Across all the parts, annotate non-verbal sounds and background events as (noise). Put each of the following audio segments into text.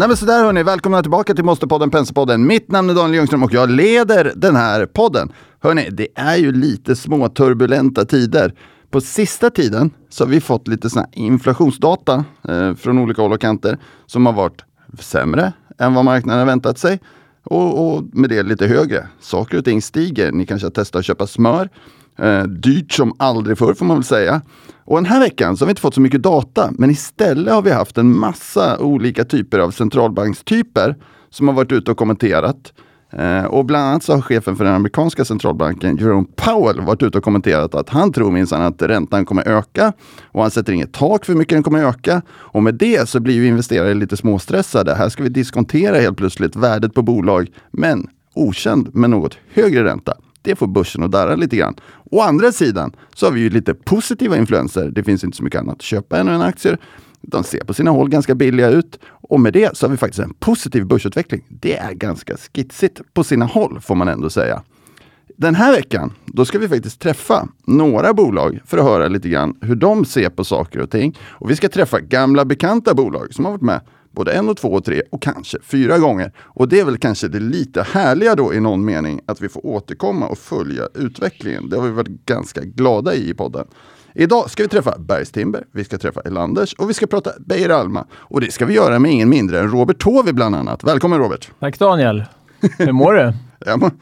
Nej men sådär hörni, välkomna tillbaka till Måste-podden, Penserpodden. Mitt namn är Daniel Ljungström och jag leder den här podden. Hörni, det är ju lite små turbulenta tider. På sista tiden så har vi fått lite såna inflationsdata eh, från olika håll och kanter som har varit sämre än vad marknaden väntat sig. Och, och, med det lite högre. Saker och ting stiger. Ni kanske har testat att köpa smör. Eh, dyrt som aldrig förr får man väl säga. Och den här veckan så har vi inte fått så mycket data, men istället har vi haft en massa olika typer av centralbankstyper som har varit ute och kommenterat. Eh, och bland annat så har chefen för den amerikanska centralbanken, Jerome Powell, varit ute och kommenterat att han tror minsann att räntan kommer öka och han sätter inget tak för hur mycket den kommer öka. Och med det så blir ju investerare lite småstressade. Här ska vi diskontera helt plötsligt värdet på bolag, men okänd med något högre ränta. Det får börsen att darra lite grann. Å andra sidan så har vi ju lite positiva influenser. Det finns inte så mycket annat att köpa än en aktier. De ser på sina håll ganska billiga ut och med det så har vi faktiskt en positiv börsutveckling. Det är ganska skitsigt på sina håll får man ändå säga. Den här veckan, då ska vi faktiskt träffa några bolag för att höra lite grann hur de ser på saker och ting. Och vi ska träffa gamla bekanta bolag som har varit med både en och två och tre och kanske fyra gånger. Och det är väl kanske det lite härliga då i någon mening att vi får återkomma och följa utvecklingen. Det har vi varit ganska glada i i podden. Idag ska vi träffa Bergstimber, vi ska träffa Elanders och vi ska prata Beijer Alma. Och det ska vi göra med ingen mindre än Robert Tovi bland annat. Välkommen Robert! Tack Daniel! Hur mår du? (laughs) jag,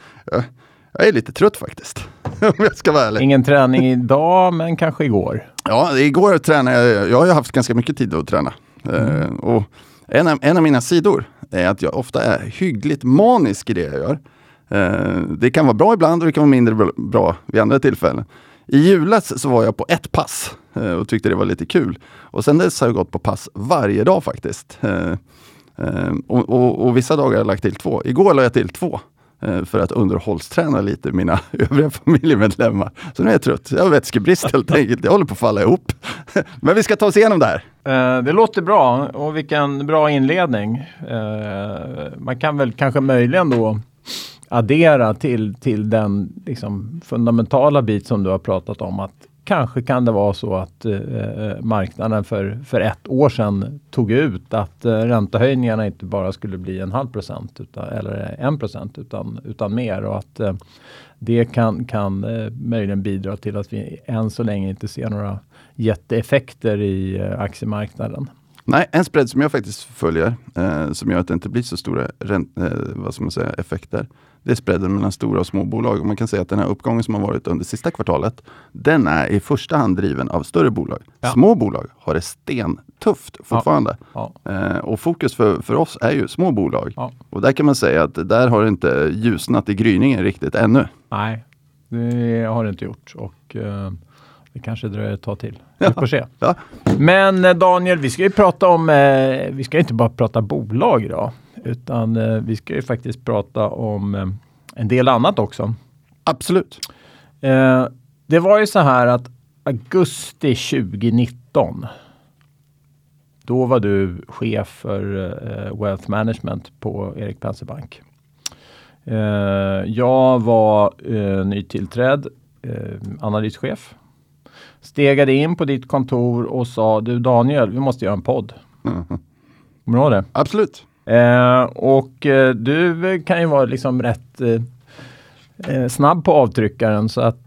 jag är lite trött faktiskt, (laughs) om jag ska vara ärlig. Ingen träning idag, men kanske igår? Ja, igår tränade jag. Jag har ju haft ganska mycket tid att träna. Mm. Uh, och en av, en av mina sidor är att jag ofta är hyggligt manisk i det jag gör. Eh, det kan vara bra ibland och det kan vara mindre bra vid andra tillfällen. I julas så var jag på ett pass eh, och tyckte det var lite kul. Och sen dess har jag gått på pass varje dag faktiskt. Eh, och, och, och, vissa dagar har jag lagt till två. Igår la jag till två Eh, för att underhållsträna lite mina (laughs) övriga familjemedlemmar. Så nu är jag trött. Jag har vätskebrist helt enkelt. Jag håller på att falla ihop. (laughs) Men vi ska ta oss igenom det här. Eh, det låter bra och vilken bra inledning. Eh, man kan väl kanske möjligen då addera till, till den liksom, fundamentala bit som du har pratat om. att Kanske kan det vara så att eh, eh, marknaden för, för ett år sedan tog ut att eh, räntehöjningarna inte bara skulle bli en halv procent utan, eller en procent utan, utan mer. Och att eh, det kan, kan eh, möjligen bidra till att vi än så länge inte ser några jätteeffekter i eh, aktiemarknaden. Nej, en spread som jag faktiskt följer, eh, som gör att det inte blir så stora eh, vad ska man säga, effekter, det är spreaden mellan stora och små bolag. Och man kan säga att den här uppgången som har varit under sista kvartalet, den är i första hand driven av större bolag. Ja. Små bolag har det stentufft fortfarande. Ja. Ja. Eh, och fokus för, för oss är ju små bolag. Och där kan man säga att där har det inte ljusnat i gryningen riktigt ännu. Nej, det har det inte gjort. Och, uh... Det kanske dröjer ett tag till. Vi får se. Ja. Men eh, Daniel, vi ska ju prata om, eh, vi ska inte bara prata bolag idag, utan eh, vi ska ju faktiskt prata om eh, en del annat också. Absolut. Eh, det var ju så här att augusti 2019, då var du chef för Wealth Management på Erik Penser Bank. jag var nytillträdd analyschef stegade in på ditt kontor och sa du Daniel, vi måste göra en podd. Mm. Kommer du ihåg det? Absolut. Eh, och eh, du kan ju vara liksom rätt eh, eh snabb på avtryckaren så att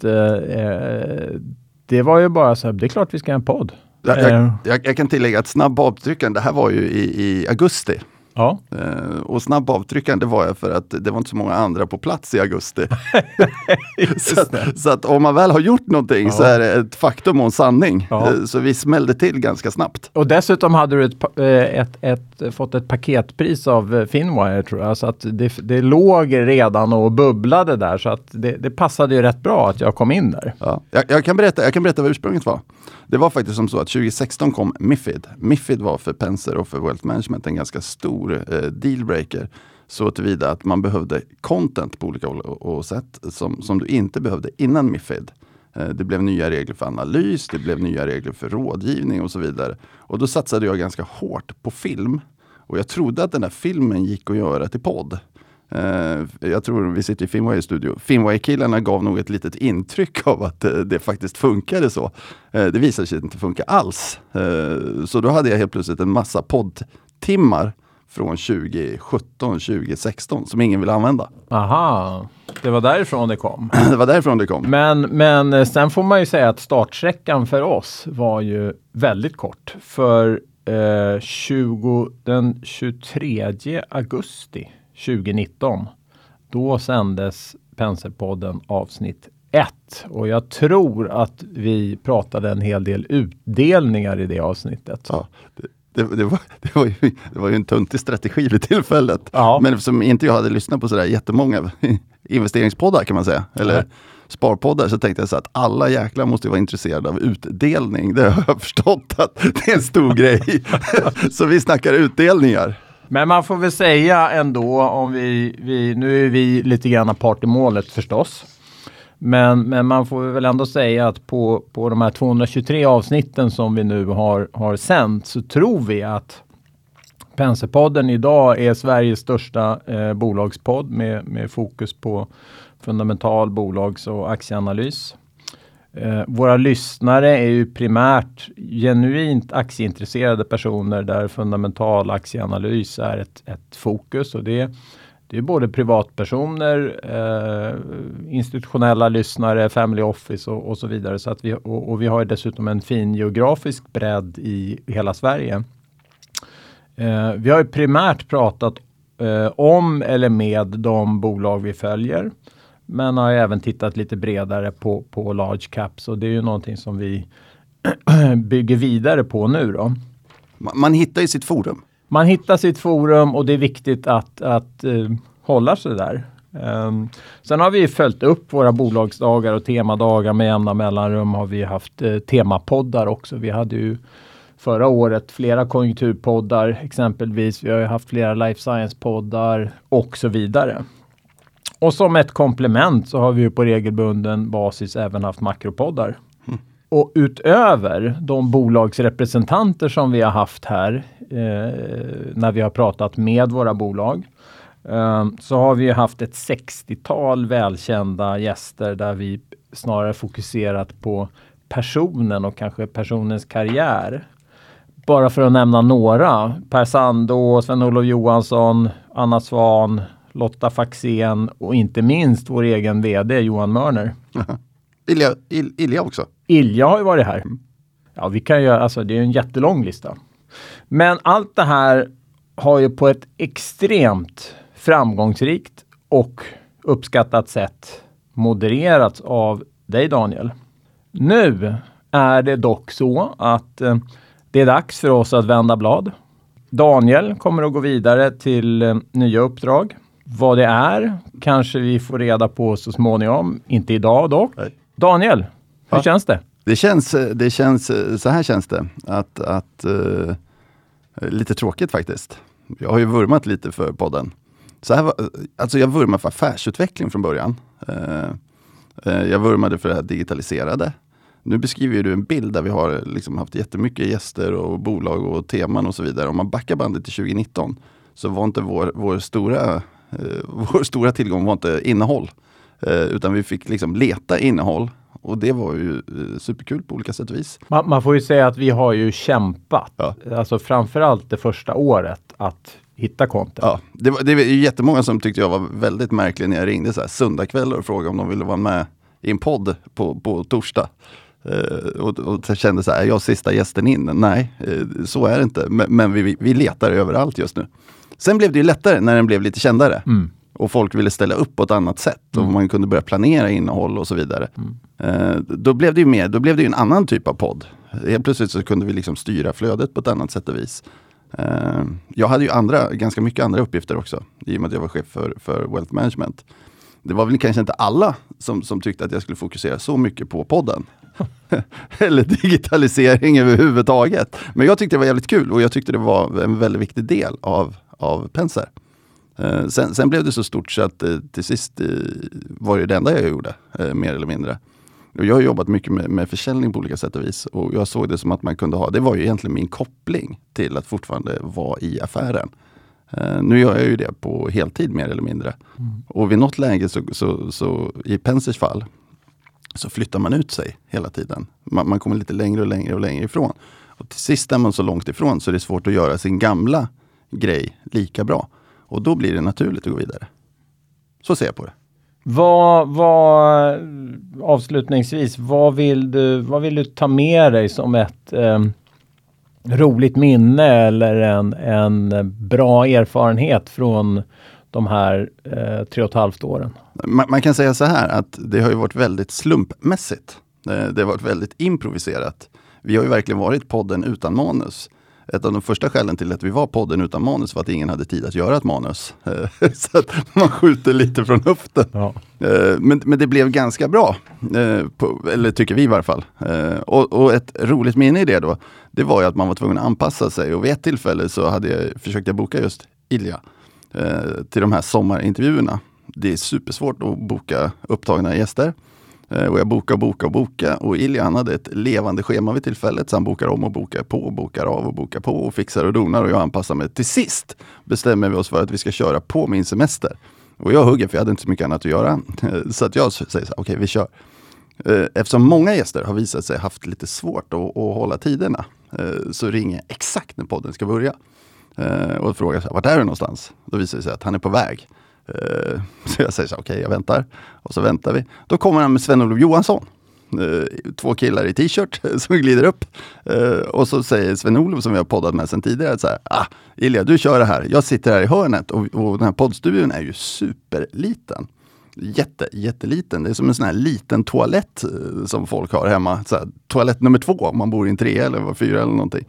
det var ju bara så här, det är klart vi ska ha en podd. Jag, jag, jag kan tillägga att snabb avtryckaren, det här var ju i, i augusti. Ja. Uh, och snabb avtryckande var jag för att det var inte så många andra på plats i augusti. (laughs) så, att, så, att, om man väl har gjort någonting ja. så är det ett faktum och en sanning. Ja. Uh, så vi smällde till ganska snabbt. Och dessutom hade du ett, eh, ett, ett, fått ett paketpris av Finwire tror jag. Så att det, det låg redan och bubblade där. Så att det, det passade ju rätt bra att jag kom in där. Ja. Jag, jag, kan berätta, jag kan berätta vad ursprunget var. Det var faktiskt som så att 2016 kom Mifid. Mifid var för Penser och för Wealth Management en ganska stor eh, dealbreaker. Så tillvida att man behövde content på olika och sätt som, som du inte behövde innan Mifid. Eh, det blev nya regler för analys, det blev nya regler för rådgivning och så vidare. Och då satsade jag ganska hårt på film. Och jag trodde att den här filmen gick att göra till podd. Uh, jag tror vi sitter i Finway studio. Finway-killarna gav nog ett litet intryck av att uh, det faktiskt funkade så. Uh, det visade sig inte funka alls. så då hade jag helt plötsligt en massa poddtimmar från 2017, 2016 som ingen vill använda. Aha, det var därifrån det kom. (clears throat) Det var därifrån det kom. Men, men eh, sen får man ju säga att startsträckan för oss var ju väldigt kort. För eh, 20, den 23 augusti 2019, då sändes Penserpodden avsnitt 1. Och jag tror att vi pratade en hel del utdelningar i det avsnittet. Ja, det, det, det, var, (laughs) det, var ju, det var ju en töntig strategi vid tillfället. Ja. Men eftersom inte jag hade lyssnat på sådär jättemånga (laughs) investeringspoddar kan man säga, eller Nej. sparpoddar, så tänkte jag så att alla jäklar måste vara intresserade av utdelning. Det har jag (laughs) förstått att det är en stor grej. så vi snackar utdelningar. Men man får väl säga ändå om vi, vi nu är vi lite grann part i målet förstås. Men, men man får väl ändå säga att på, på de här 223 avsnitten som vi nu har, har sänt så tror vi att Penserpodden idag är Sveriges största eh, bolagspodd med, med fokus på fundamental bolags och aktieanalys. Eh, våra lyssnare är ju primärt genuint aktieintresserade personer där fundamental aktieanalys är ett, ett fokus och det, det är både privatpersoner, eh, institutionella lyssnare, family office och, och så vidare. Så att vi, och, och vi har dessutom en fin geografisk bredd i hela Sverige. Eh, vi har ju primärt pratat eh, om eller med de bolag vi följer. Men har även tittat lite bredare på, på large caps och det är ju någonting som vi (clears throat) bygger vidare på nu då. Man, man hittar ju sitt forum. Man hittar sitt forum och det är viktigt att, att eh, hålla sig där. Um, sen har vi följt upp våra bolagsdagar och temadagar med jämna mellanrum har vi haft eh, temapoddar också. Vi hade ju förra året flera konjunkturpoddar exempelvis. Vi har ju haft flera life science-poddar och så vidare. Och som ett komplement så har vi ju på regelbunden basis även haft makropoddar. Och utöver de bolagsrepresentanter som vi har haft här eh, när vi har pratat med våra bolag eh, så har vi haft ett 60-tal välkända gäster där vi snarare fokuserat på personen och kanske personens karriär. Bara för att nämna några. Per Sandå, Sven-Olof Johansson, Anna Svan, Lotta Faxén och inte minst vår egen VD Johan Mörner. Ilja, Il, Ilja också. Ilja har ju varit här. Ja, vi kan göra, alltså det är en jättelång lista. Men allt det här har ju på ett extremt framgångsrikt och uppskattat sätt modererats av dig Daniel. Nu är det dock så att eh, det är dags för oss att vända blad. Daniel kommer att gå vidare till eh, nya uppdrag. Vad det är kanske vi får reda på så småningom. Inte idag dock. Nej. Daniel, hur Ja. känns det? Det känns, det känns, så här känns det. Att, att, eh, lite tråkigt faktiskt. Jag har ju vurmat lite för podden. Så här var, alltså jag vurmade för affärsutveckling från början. Eh, eh, jag vurmade för det här digitaliserade. Nu beskriver ju du en bild där vi har liksom haft jättemycket gäster och bolag och teman och så vidare. Om man backar bandet till 2019 så var inte vår, vår, stora, (laughs) vår stora tillgång var inte innehåll. Eh, utan vi fick liksom leta innehåll. Och det var ju eh, superkul på olika sätt och vis. Man, man får ju säga att vi har ju kämpat, Ja. alltså framförallt det första året, att hitta content. Ja, det, var, det är jättemånga som tyckte jag var väldigt märklig när jag ringde så här söndagkvällar och frågade om de ville vara med i en podd på, på torsdag. Eh, och, och kände så här, är jag sista gästen in? Nej, eh, så är det inte. Men, men vi, vi letar överallt just nu. Sen blev det ju lättare när den blev lite kändare. Mm. Och folk ville ställa upp på ett annat sätt och man kunde börja planera innehåll och så vidare. Eh, då blev det ju mer, då blev det en annan typ av podd. Helt plötsligt så kunde vi liksom styra flödet på ett annat sätt och vis. Eh, jag hade ju andra, ganska mycket andra uppgifter också, i och med att jag var chef för, för Wealth Management. Det var väl kanske inte alla som, som tyckte att jag skulle fokusera så mycket på podden. (laughs) Eller digitalisering (laughs) överhuvudtaget. Men jag tyckte det var jävligt kul och jag tyckte det var en väldigt viktig del av, av Penser. Eh, sen, sen blev det så stort så att eh, till sist eh, var det det enda jag gjorde, mer eller mindre. Och jag har jobbat mycket med, med försäljning på olika sätt och vis. Och jag såg det som att man kunde ha, det var ju egentligen min koppling till att fortfarande vara i affären. Nu gör jag ju det på heltid mer eller mindre. Och vid något läge så, så, så i Pensers fall så flyttar man ut sig hela tiden. Man, man kommer lite längre och längre och längre ifrån. Och till sist är man så långt ifrån så det är svårt att göra sin gamla grej lika bra. Och då blir det naturligt att gå vidare. Så ser jag på det. Vad, vad, avslutningsvis, vad vill, du, vad vill du ta med dig som ett eh, roligt minne eller en, en bra erfarenhet från de här eh, tre och ett halvt åren? Man, man, kan säga så här att det har ju varit väldigt slumpmässigt. Eh, det har varit väldigt improviserat. Vi har ju verkligen varit podden utan manus ett av de första skälen till att vi var podden utan manus var att ingen hade tid att göra ett manus. (laughs) så att man skjuter lite från höften. Ja. Eh, men, men det blev ganska bra, eh, på, eller tycker vi i varje fall. Eh, och, och, ett roligt minne i det då, det var ju att man var tvungen att anpassa sig. Och vid ett tillfälle så hade jag, försökte jag boka just Ilja till de här sommarintervjuerna. Det är supersvårt att boka upptagna gäster. Eh, och jag bokade och bokade och bokade. Och Ilja hade ett levande schema vid tillfället. Så han bokar om och bokar på och bokar av och bokar på och fixar och donar. Och jag anpassar mig. Till sist bestämmer vi oss för att vi ska köra på min semester. Och jag hugger för jag hade inte så mycket annat att göra. (laughs) Så att jag säger så här, okej okay, vi kör. Eh, eftersom många gäster har visat sig haft lite svårt att, att hålla tiderna eh, så ringer jag exakt när podden ska börja. Och frågar, vart är du någonstans? Då visar det sig att han är på väg. Eh, (laughs) så jag säger så okej okay, jag väntar. Och så väntar vi. Då kommer han med Sven-Olof Johansson. Eh, två killar i t-shirt (laughs) som glider upp. Eh, och så säger Sven-Olof som vi har poddat med sedan tidigare, så här, ah, Ilja du kör det här. Jag sitter här i hörnet och, och den här poddstudion är ju superliten. Jätte, jätteliten. Det är som en sån här liten toalett eh, som folk har hemma. Så här, toalett nummer två om man bor i en tre eller fyra eller någonting.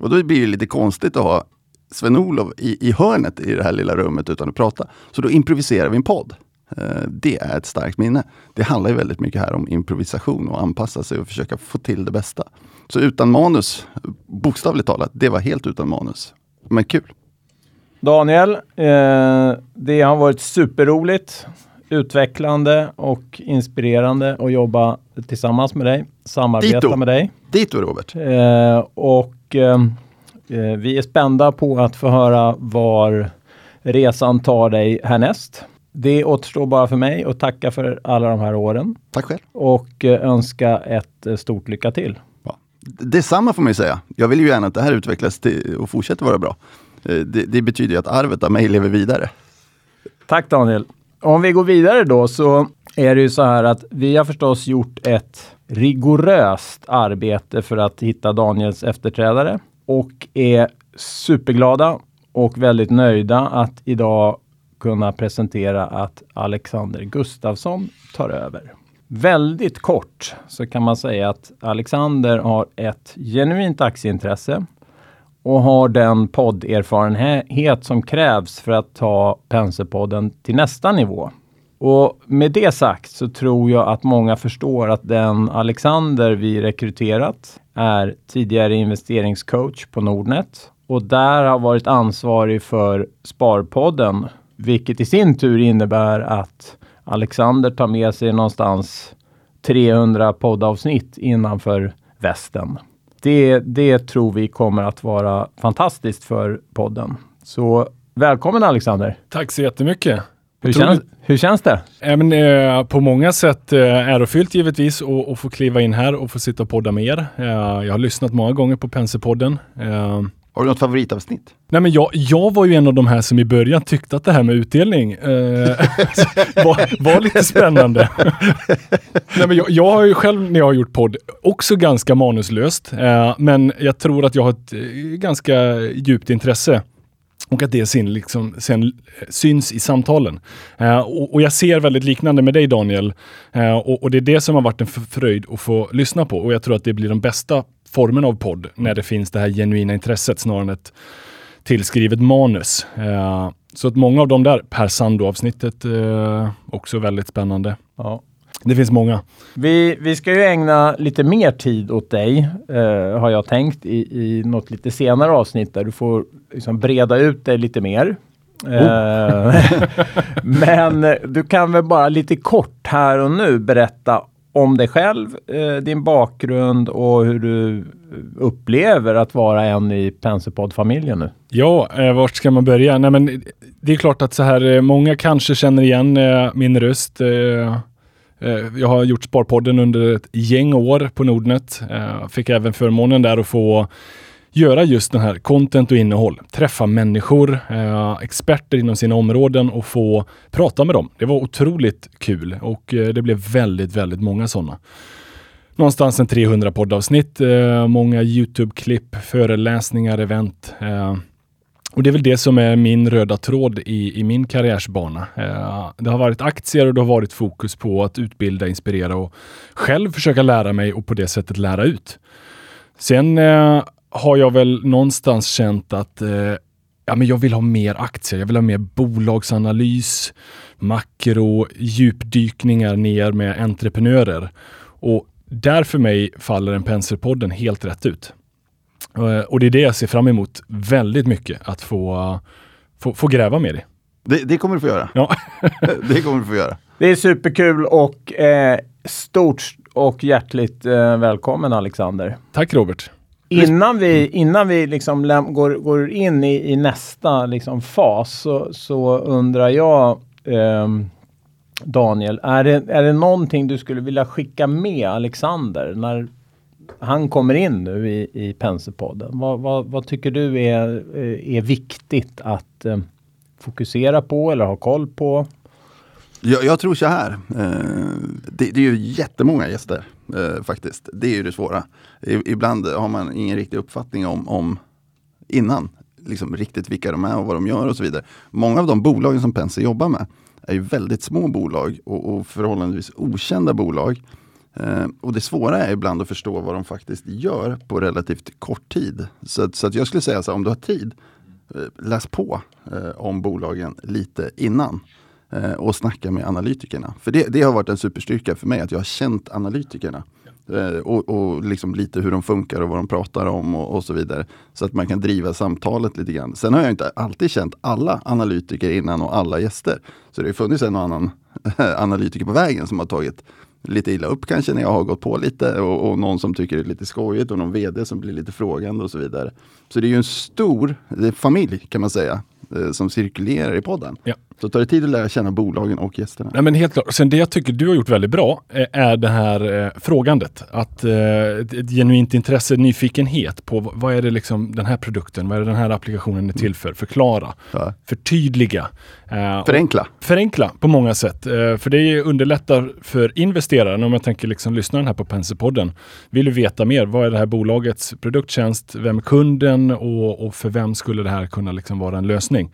Och då blir det lite konstigt att ha Sven-Olof i, i hörnet i det här lilla rummet utan att prata. Så då improviserar vi en podd. Eh, det är ett starkt minne. Det handlar ju väldigt mycket här om improvisation och anpassa sig och försöka få till det bästa. Så utan manus, bokstavligt talat, det var helt utan manus. Men kul! Daniel, eh, det har varit superroligt, utvecklande och inspirerande att jobba tillsammans med dig, samarbeta Dito. med dig. Dito Robert! Eh, och Eh, vi är spända på att få höra var resan tar dig härnäst. Det återstår bara för mig att tacka för alla de här åren. Tack själv. Och eh, önska ett eh, stort lycka till. Ja. Detsamma får man ju säga. Jag vill ju gärna att det här utvecklas och fortsätter vara bra. Det, det betyder ju att arvet av mig lever vidare. Tack Daniel. Om vi går vidare då så är det ju så här att vi har förstås gjort ett rigoröst arbete för att hitta Daniels efterträdare och är superglada och väldigt nöjda att idag kunna presentera att Alexander Gustafsson tar över. Väldigt kort så kan man säga att Alexander har ett genuint aktieintresse och har den podderfarenhet som krävs för att ta Penserpodden till nästa nivå. Och med det sagt så tror jag att många förstår att den Alexander vi rekryterat är tidigare investeringscoach på Nordnet och där har varit ansvarig för Sparpodden, vilket i sin tur innebär att Alexander tar med sig någonstans 300 poddavsnitt innanför västen. Det, det tror vi kommer att vara fantastiskt för podden. Så välkommen Alexander! Tack så jättemycket! Hur, känns, hur känns det? Äh, men, eh, på många sätt eh, ärofyllt givetvis att få kliva in här och få sitta och podda med er. Eh, jag har lyssnat många gånger på Penserpodden. Eh, har du något favoritavsnitt? Nej, men jag, jag var ju en av de här som i början tyckte att det här med utdelning eh, (laughs) var, var, lite spännande. (laughs) Nej, men jag, jag, har ju själv när jag har gjort podd också ganska manuslöst, eh, men jag tror att jag har ett eh, ganska djupt intresse och att det sen, liksom, sen eh, syns i samtalen. Eh, och, och, jag ser väldigt liknande med dig Daniel. Eh, och, och, det är det som har varit en fröjd att få lyssna på. Och jag tror att det blir den bästa formen av podd när det finns det här genuina intresset snarare än ett tillskrivet manus. Eh, så att många av de där, Per Sando-avsnittet, eh, också väldigt spännande. Ja. Det finns många. Vi, vi ska ju ägna lite mer tid åt dig, eh, har jag tänkt, i, i något lite senare avsnitt där du får liksom breda ut dig lite mer. Oh. Eh, (laughs) men du kan väl bara lite kort här och nu berätta om dig själv, eh, din bakgrund och hur du upplever att vara en i Penserpodd-familjen nu? Ja, eh, vart ska man börja? Nej, men det är klart att så här, många kanske känner igen min röst. Eh, jag har gjort Sparpodden under ett gäng år på Nordnet. Eh, fick även förmånen där att få göra just den här content och innehåll. Träffa människor, eh, experter inom sina områden och få prata med dem. Det var otroligt kul och eh, det blev väldigt, väldigt många sådana. Någonstans en 300 poddavsnitt, eh, många Youtube-klipp, föreläsningar, event. Eh, och det är väl det som är min röda tråd i, i min karriärsbana. Eh, det har varit aktier och det har varit fokus på att utbilda, inspirera och själv försöka lära mig och på det sättet lära ut. Sen eh, har jag väl någonstans känt att eh, ja, men jag vill ha mer aktier. Jag vill ha mer bolagsanalys, makro, djupdykningar ner med entreprenörer. Och där för mig faller en penselpodden helt rätt ut. Eh, och det är det jag ser fram emot väldigt mycket, att få, få, få gräva mer i. Det, det kommer du få göra. Ja. (laughs) det kommer du få göra. Det är superkul och eh, stort och hjärtligt eh, välkommen Alexander. Tack Robert. Innan vi, innan vi liksom läm- går, går in i, i nästa liksom fas så, så undrar jag ehm, Daniel, är det, är det någonting du skulle vilja skicka med Alexander när han kommer in nu i, i Penserpodden? Vad, vad, vad tycker du är, eh, är viktigt att eh, fokusera på eller ha koll på? Jag, jag tror så här. Eh, det, det är ju jättemånga gäster eh, faktiskt. Det är ju det svåra. I, ibland har man ingen riktig uppfattning om, om innan. Liksom riktigt vilka de är och vad de gör och så vidare. Många av de bolagen som Penser jobbar med är ju väldigt små bolag och, och förhållandevis okända bolag. Eh, och det svåra är ibland att förstå vad de faktiskt gör på relativt kort tid. Så, att- så att jag skulle säga så här, om du har tid, eh, läs på eh, om bolagen lite innan. Eh, och snacka med analytikerna. För det, det har varit en superstyrka för mig, att jag har känt analytikerna. Eh, och och liksom lite hur de funkar och vad de pratar om och, och så vidare. Så att man kan driva samtalet lite grann. Sen har jag inte alltid känt alla analytiker innan och alla gäster. Så det har funnits en och annan (laughs) analytiker på vägen som har tagit lite illa upp kanske när jag har gått på lite och, och någon som tycker det är lite skojigt och någon vd som blir lite frågande och så vidare. Så det är ju en stor familj kan man säga eh, som cirkulerar i podden. Ja. Så tar det tid att lära känna bolagen och gästerna. Nej, men helt klart. Sen det jag tycker du har gjort väldigt bra eh, är det här eh, frågandet. Att eh, ett genuint intresse, nyfikenhet på vad är det liksom den här produkten, vad är det den här applikationen är till för? Förklara, Ja. förtydliga. Eh, Förenkla. förenkla på många sätt. För det underlättar för investeraren, om jag tänker liksom lyssnaren här på Penserpodden. Vill du veta mer? Vad är det här bolagets produkttjänst? Vem är kunden? Och, och för vem skulle det här kunna liksom vara en lösning?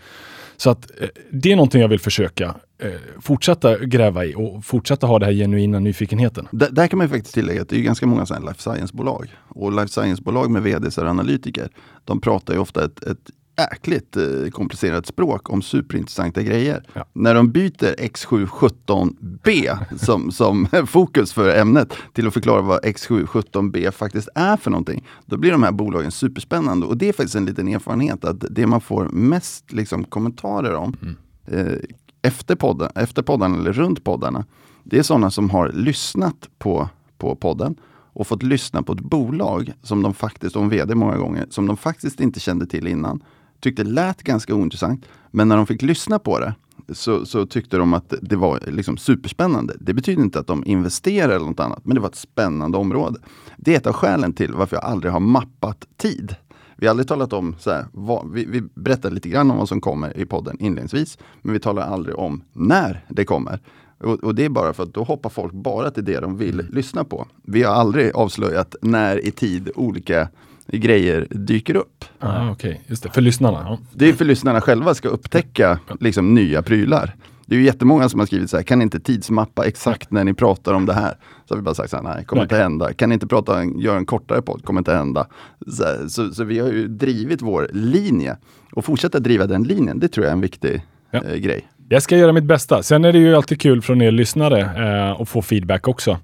Så att det är någonting jag vill försöka eh, fortsätta gräva i och fortsätta ha den här genuina nyfikenheten. D- där kan man ju faktiskt tillägga att det är ganska många sådana life science-bolag. Och life science-bolag med vd och analytiker, de pratar ju ofta ett, ett jäkligt eh, komplicerat språk om superintressanta grejer. Ja. När de byter X717B (laughs) som, som (laughs) fokus för ämnet till att förklara vad X717B faktiskt är för någonting, då blir de här bolagen superspännande. Och det är faktiskt en liten erfarenhet att det man får mest liksom, kommentarer om eh, efter, podden, efter podden eller runt poddarna, det är sådana som har lyssnat på, på podden och fått lyssna på ett bolag som de faktiskt, och en vd många gånger, som de faktiskt inte kände till innan. Tyckte lät ganska ointressant, men när de fick lyssna på det så, så tyckte de att det var liksom superspännande. Det betyder inte att de investerar eller något annat, men det var ett spännande område. Det är ett av skälen till varför jag aldrig har mappat tid. Vi har aldrig talat om, så här, vad, vi, vi berättar lite grann om vad som kommer i podden inledningsvis, men vi talar aldrig om när det kommer. Och, och det är bara för att då hoppar folk bara till det de vill lyssna på. Vi har aldrig avslöjat när i tid olika grejer dyker upp. Ah, Okej, just det. För lyssnarna. Ja. Det är för lyssnarna själva ska upptäcka liksom, nya prylar. Det är ju jättemånga som har skrivit så här, kan inte tidsmappa exakt när ni pratar om det här? Så har vi bara sagt så här, nej, kommer Nej. inte hända. Kan ni inte prata, göra en kortare podd? Kommer inte hända. Så, här, så, så vi har ju drivit vår linje. Och fortsätta driva den linjen, det tror jag är en viktig Ja. eh, grej. Jag ska göra mitt bästa. Sen är det ju alltid kul från er lyssnare eh, att få feedback också.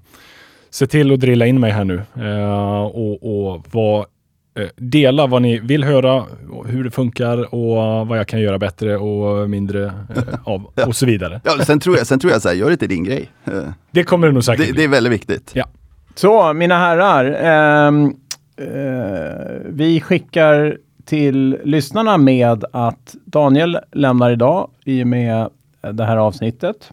Se till att drilla in mig här nu eh, och, och vad, dela vad ni vill höra, hur det funkar och vad jag kan göra bättre och mindre eh, av och så vidare. Ja, sen tror jag, sen tror jag så här, gör det till din grej. Eh, Det kommer det nog säkert Det, bli. det är väldigt viktigt. Ja. Så, mina herrar. ehm, eh, vi skickar till lyssnarna med att Daniel lämnar idag i och med det här avsnittet.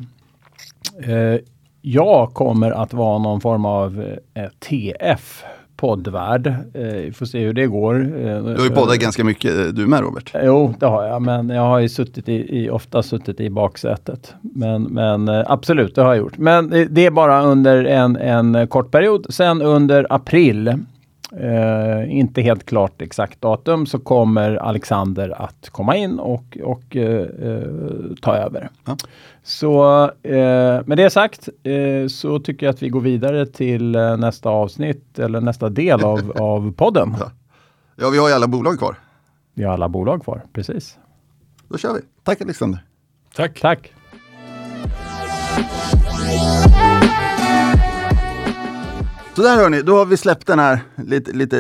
Eh, jag kommer att vara någon form av eh, TF poddvärld. Eh, vi får se hur det går. Eh, Du har ju poddat ganska mycket eh, du med Robert. Jo, det har jag, men jag har ju suttit i, i, ofta suttit i baksätet. Men, men eh, absolut, det har jag gjort. Men det, det är bara under en, en kort period. Sen under april, eh, inte helt klart exakt datum, så kommer Alexander att komma in och, och eh, eh, ta över. Ja. Så eh, med det sagt eh, så tycker jag att vi går vidare till eh, nästa avsnitt eller nästa del av, (laughs) av podden. Ja. Ja, vi har ju alla bolag kvar. Vi har alla bolag kvar, precis. Då kör vi. Tack Alexander. Tack. Tack! Så där hörni, då har vi släppt den här lite, lite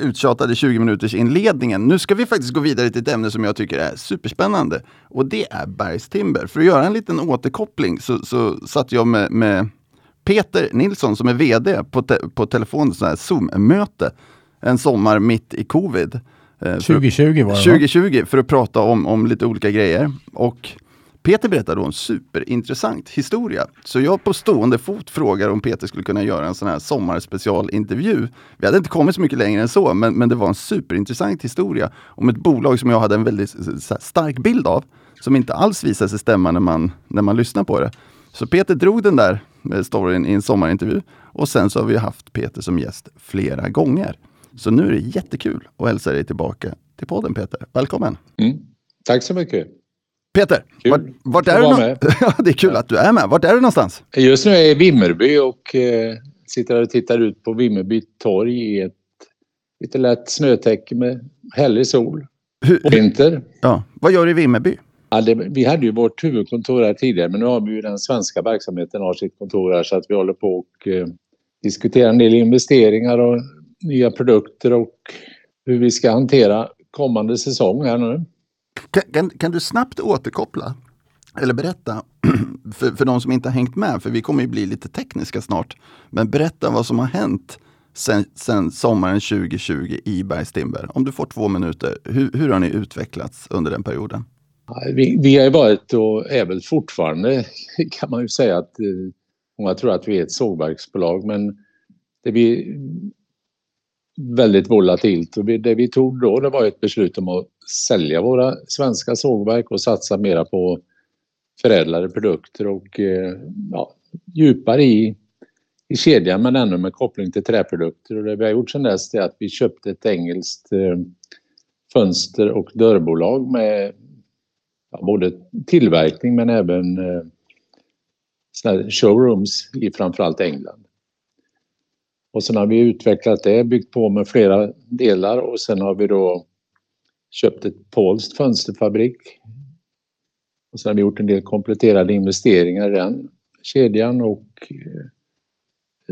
uttjatade 20 minuters inledningen. Nu ska vi faktiskt gå vidare till ett ämne som jag tycker är superspännande. Och det är bergstimber. För att göra en liten återkoppling så, så satt jag med, med Peter Nilsson som är VD på, te, på telefon, sån här Zoom-möte. En sommar mitt i covid. Eh, för- 2020 var det va? 2020 för att prata om, om lite olika grejer. Och Peter berättade då en superintressant historia. Så jag på stående fot frågar om Peter skulle kunna göra en sån här sommarspecialintervju. Vi hade inte kommit så mycket längre än så, men, men det var en superintressant historia om ett bolag som jag hade en väldigt stark bild av, som inte alls visade sig stämma när man, när man lyssnar på det. Så Peter drog den där eh, storyn i en sommarintervju och sen så har vi haft Peter som gäst flera gånger. Så nu är det jättekul att hälsa dig tillbaka till podden Peter. Välkommen! Mm. Tack så mycket. Peter, Kul vart, vart är du? (laughs) ja, det är kul att du är med. Vart är du någonstans? Just nu är jag i Vimmerby och eh, sitter här och tittar ut på Vimmerby torg i ett lite lätt snötäcke med härlig sol. Hur, Och vinter. ja, vad gör du i Vimmerby? Ja, det, vi hade ju vårt huvudkontor här tidigare men nu har vi ju den svenska verksamheten har sitt kontor här så att vi håller på och eh, diskuterar en del investeringar och nya produkter och hur vi ska hantera kommande säsong här nu. Kan, kan, kan du snabbt återkoppla eller berätta (clears throat) för, för de som inte har hängt med, för vi kommer ju bli lite tekniska snart. Men berätta vad som har hänt sen, sen sommaren 2020 i Bergstimber. Om du får två minuter, hur, hur har ni utvecklats under den perioden? Vi, vi har ju varit och är väl fortfarande (laughs) kan man ju säga att eh, många tror att vi är ett sågverksbolag men det vi väldigt volatilt och det vi tog då det var ett beslut om att sälja våra svenska sågverk och satsa mera på förädlade produkter och eh, ja, djupare i, i kedjan men ännu med koppling till träprodukter. Och det vi har gjort sedan dess är att vi köpte ett engelskt eh, fönster och dörrbolag med ja, både tillverkning men även eh, showrooms i framförallt England. Och sen har vi utvecklat det, byggt på med flera delar och sen har vi då köpt ett polskt fönsterfabrik. Och sen har vi gjort en del kompletterade investeringar i den kedjan och eh,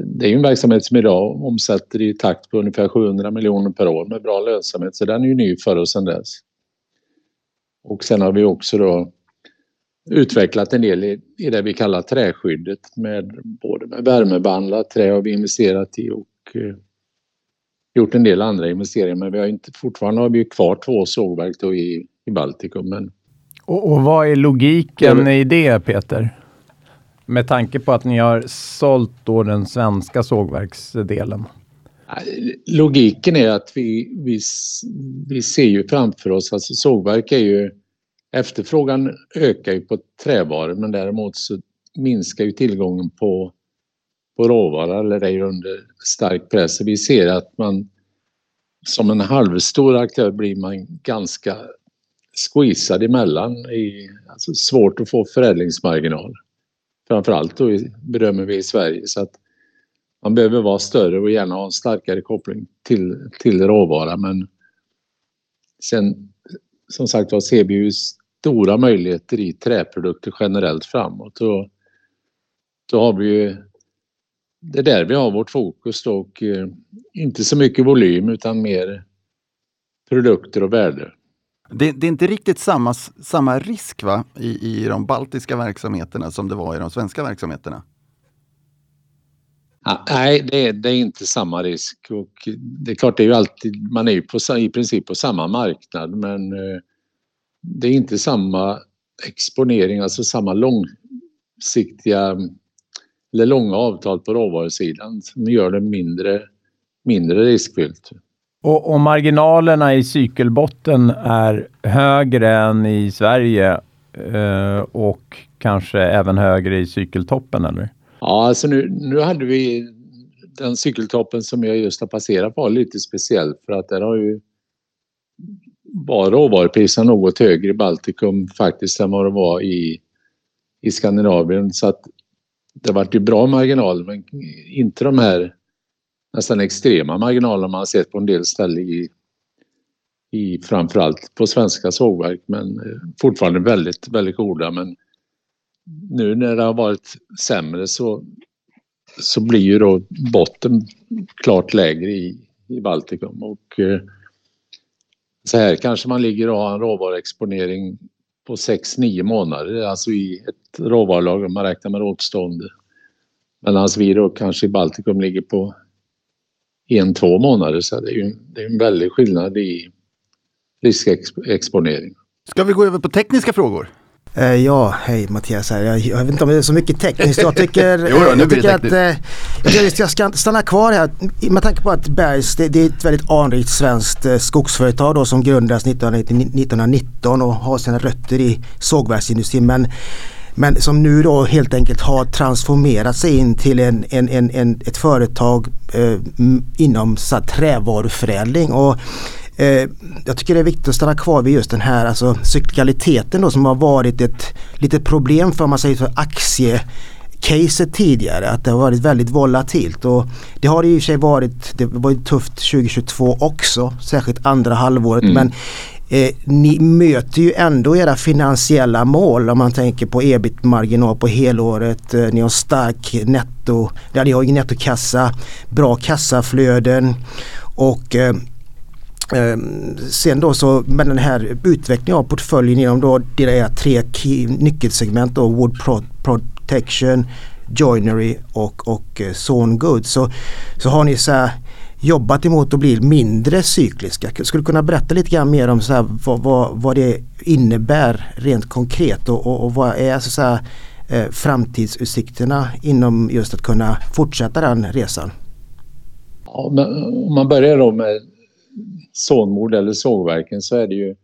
det är ju en verksamhet som idag omsätter i takt på ungefär 700 miljoner per år med bra lönsamhet så den är ju ny för oss sedan dess. Och sen har vi också då utvecklat en del i, i det vi kallar träskyddet med både med värmebehandlat trä har vi investerat i och eh, gjort en del andra investeringar men vi har inte, fortfarande har vi kvar två sågverk i, i Baltikum men Och, och vad är logiken Ja, i det, Peter? Med tanke på att ni har sålt då den svenska sågverksdelen. Logiken är att vi, vi, vi ser ju framför oss, alltså sågverk är ju efterfrågan ökar ju på trävaror men däremot så minskar ju tillgången på, på råvara eller är ju under stark press. Vi ser att man som en halvstor aktör blir man ganska squeezad emellan. I, alltså svårt att få förädlingsmarginal. Framförallt då bedömer vi i Sverige. Så att man behöver vara större och gärna ha en starkare koppling till, till råvara men sen som sagt var ser vi ju stora möjligheter i träprodukter generellt framåt och då har vi ju det är där vi har vårt fokus då och eh, inte så mycket volym utan mer produkter och värde. Det, det är inte riktigt samma, samma risk va? I, i de baltiska verksamheterna som det var i de svenska verksamheterna. Nej, det är, det är inte samma risk och det är klart, det är ju alltid, man är ju på, i princip på samma marknad men eh, det är inte samma exponering, alltså samma långsiktiga eller långa avtal på råvarusidan som gör det mindre mindre riskfyllt. Och, om marginalerna i cykelbotten är högre än i Sverige eh, och kanske även högre i cykeltoppen, eller? Ja, alltså nu, nu hade vi den cykeltoppen som jag just har passerat var lite speciell för att där har ju var råvarupriserna något högre i Baltikum faktiskt än vad det var i, i Skandinavien. Så att det vart ju bra marginaler men inte de här nästan extrema marginaler man har sett på en del ställen i, i framförallt på svenska sågverk men eh, fortfarande väldigt, väldigt goda. Men nu när det har varit sämre så, så blir ju då botten klart lägre i, i Baltikum och eh, så här kanske man ligger och har en råvaruexponering på 6-9 månader, alltså i ett råvarulager man räknar med återstående. Medan alltså vi då kanske i Baltikum ligger på en, två månader så det är ju det är en väldig skillnad i riskexponering. Ska vi gå över på tekniska frågor? Eh, ja, hej Mattias här. Jag, jag, vet inte om det är så mycket tekniskt. Jag tycker, (laughs) jo, då, jag tycker att eh, jag ska stanna kvar här med tanke på att Bergs det, det är ett väldigt anrikt svenskt eh, skogsföretag då, som grundades 1919 och har sina rötter i sågverksindustrin. Men men som nu då helt enkelt har transformerat sig in till en, en, en, en ett företag eh, inom så här, trävaruförädling. Och, eh, jag tycker det är viktigt att stanna kvar vid just den här alltså, cyklikaliteten då, som har varit ett litet problem för man säger för aktie caset tidigare att det har varit väldigt volatilt och det har det i och för sig varit, det var tufft 2022 också, särskilt andra halvåret mm. men Eh, ni möter ju ändå era finansiella mål om man tänker på ebit-marginal på helåret. Eh, ni har stark netto, där ni har ju nettokassa, bra kassaflöden och eh Ehm, sen då så med den här utvecklingen av portföljen genom då era tre nyckelsegment då Wood Protection, Joinery och, och eh, Zone Goods så, så har ni så här jobbat emot att bli mindre cykliska. Skulle du kunna berätta lite grann mer om så här, vad, vad, vad, det innebär rent konkret och, och, och vad är så här, eh, framtidsutsikterna inom just att kunna fortsätta den resan? Ja, men om man börjar då med sånmord eller sågverken så är det ju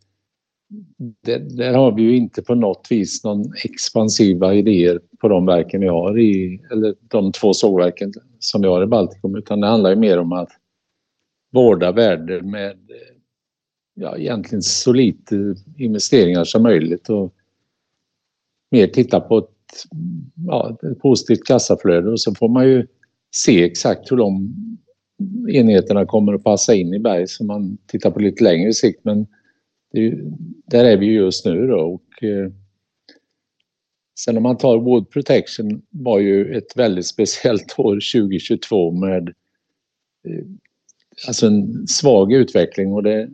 det, där har vi ju inte på något vis någon expansiva idéer på de verken vi har i, eller de två sågverken som vi har i Baltikum utan det handlar ju mer om att vårda värden med ja, egentligen så lite investeringar som möjligt och mer titta på ett, ja, ett positivt kassaflöde. Och så får man ju se exakt hur de enheterna kommer att passa in i berg som man tittar på lite längre sikt men är, där är vi just nu då och eh, sen om man tar Wood Protection var ju ett väldigt (laughs) speciellt år 2022 med eh, alltså en svag utveckling och det,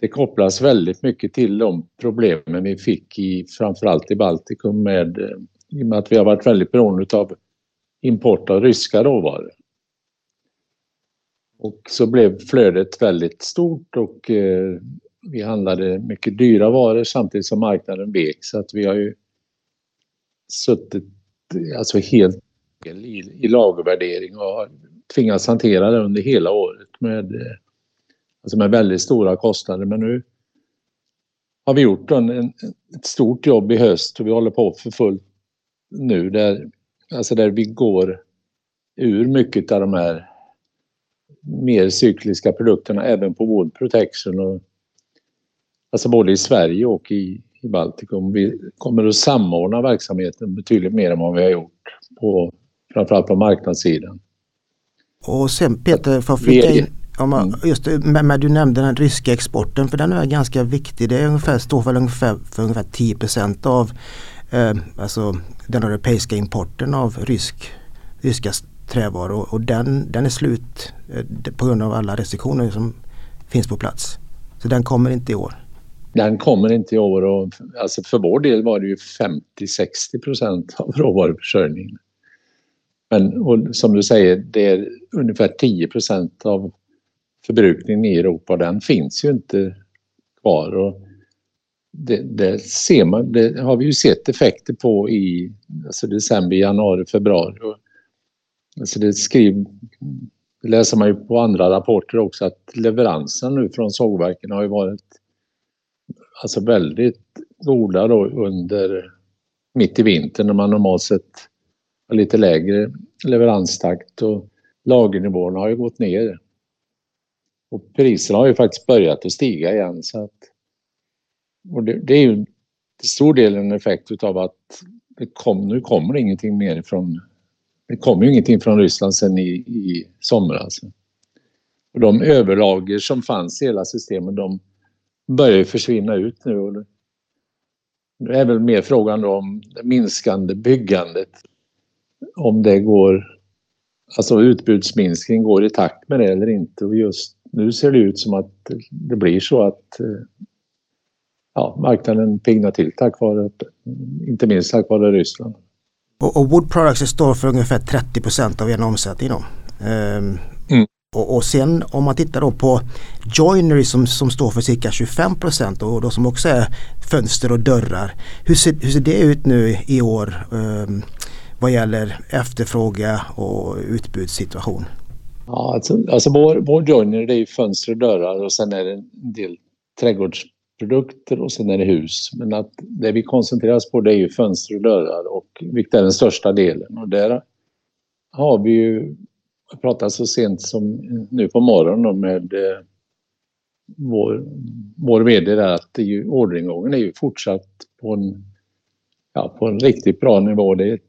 det kopplas väldigt mycket till de problemen vi fick i framförallt i Baltikum med eh, i och med att vi har varit väldigt beroende av import av ryska råvaror. Och så blev flödet väldigt stort och eh, vi handlade mycket dyra varor samtidigt som marknaden vek så att vi har ju suttit alltså helt i, i lagervärdering och har tvingats hantera det under hela året med, eh, alltså med väldigt stora kostnader. Men nu har vi gjort en, en, ett stort jobb i höst och vi håller på för fullt nu där, alltså där vi går ur mycket av de här mer cykliska produkterna även på Wood Protection. Och, alltså både i Sverige och i, i Baltikum. Vi kommer att samordna verksamheten betydligt mer än vad vi har gjort på framförallt på marknadssidan. Och sen Peter, för att flika in, om man, mm. just med, du nämnde den ryska exporten för den är ganska viktig. Det är ungefär, står för ungefär, för ungefär 10% av eh, alltså den europeiska importen av rysk, ryska trävaror och den, den är slut eh, på grund av alla restriktioner som finns på plats. Så den kommer inte i år. Den kommer inte i år och alltså för vår del var det ju 50-60% av råvaruförsörjningen. Men och som du säger, det är ungefär 10% av förbrukningen i Europa och den finns ju inte kvar. Och det, det, ser man, det har vi ju sett effekter på i alltså december, januari, februari. Och, alltså det, skriv, det läser man ju på andra rapporter också att leveransen nu från sågverken har ju varit alltså väldigt goda då under mitt i vintern när man normalt sett har lite lägre leveranstakt och lagernivåerna har ju gått ner. Och priserna har ju faktiskt börjat att stiga igen så att och det, det är ju till stor del en effekt utav att det kom, nu kommer det ingenting mer från det kom ju ingenting från Ryssland sen i, i somras. Alltså. Och de överlager som fanns i hela systemet de börjar ju försvinna ut nu. Och det är väl mer frågan då om det minskande byggandet. Om det går, alltså utbudsminskning går i takt med det eller inte. Och just nu ser det ut som att det blir så att eh, ja, marknaden piggnar till tack vare, inte minst tack vare Ryssland. Och, och Wood Products står för ungefär 30 procent av er omsättning då. Um, mm. och, och, sen om man tittar då på Joinery som, som står för cirka 25 procent och då som också är fönster och dörrar. Hur ser, hur ser det ut nu i år um, vad gäller efterfråga och utbudssituation? Ja, alltså, alltså vår, vår joinery det är fönster och dörrar och sen är det en del trädgårds produkter och sen är det hus. Men att det vi koncentrerar oss på det är ju fönster och dörrar och vilket är den största delen. Och där har vi ju pratat så sent som nu på morgonen med eh, vår, vår VD där att det är ju, orderingången är ju fortsatt på en, ja, på en riktigt bra nivå. Det är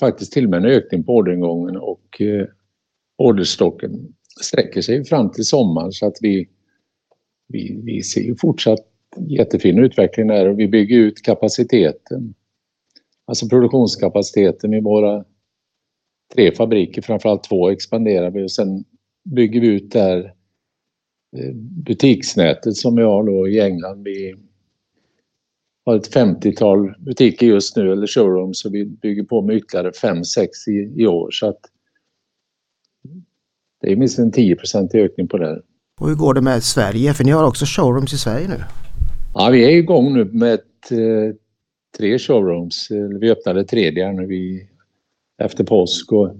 faktiskt till och med en ökning på orderingången och eh, orderstocken sträcker sig fram till sommaren så att vi vi, vi ser ju fortsatt jättefin utveckling där och vi bygger ut kapaciteten. Alltså produktionskapaciteten i våra tre fabriker, framförallt två expanderar vi och sen bygger vi ut där här eh, butiksnätet som vi har då i England. Vi har ett 50-tal butiker just nu, eller showrooms, och vi bygger på med ytterligare 5-6 i, i år. Så att det är minst en 10% ökning på det. Och hur går det med Sverige? För ni har också showrooms i Sverige nu. Ja, vi är igång nu med ett, eh, tre showrooms. Eh, vi öppnade tredje nu vi, efter påsk. Och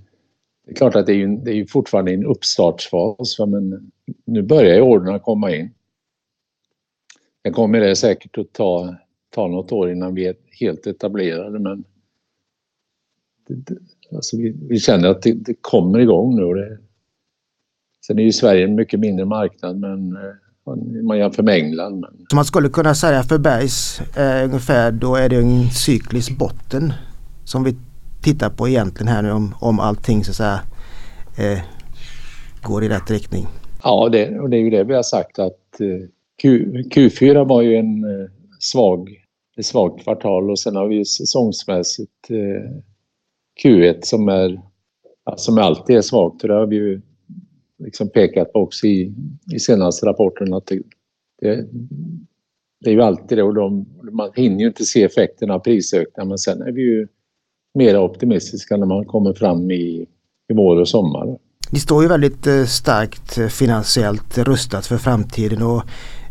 det är klart att det är, ju, det är ju fortfarande en uppstartsfas men nu börjar ju orderna komma in. Det kommer det säkert att ta, ta något år innan vi är helt etablerade men det, det, alltså vi, vi, känner att det, det kommer igång nu och det, Sen är ju Sverige en mycket mindre marknad men eh, man jämför med England. Men... Så man skulle kunna säga för Bergs eh, ungefär då är det en cyklisk botten som vi tittar på egentligen här nu om, om allting så att säga eh, går i rätt riktning. Ja det, och det är ju det vi har sagt att eh, Q, Q4 var ju en eh, svag, ett svagt kvartal och sen har vi säsongsmässigt eh, Q1 som är som alltid är svagt. Det har vi ju liksom pekat på också i, i senaste rapporten att det, det, det, är ju alltid det och de, man hinner ju inte se effekterna av prisökningar men sen är vi ju mer optimistiska när man kommer fram i, i vår och sommar. Ni står ju väldigt eh, starkt eh, finansiellt rustat för framtiden och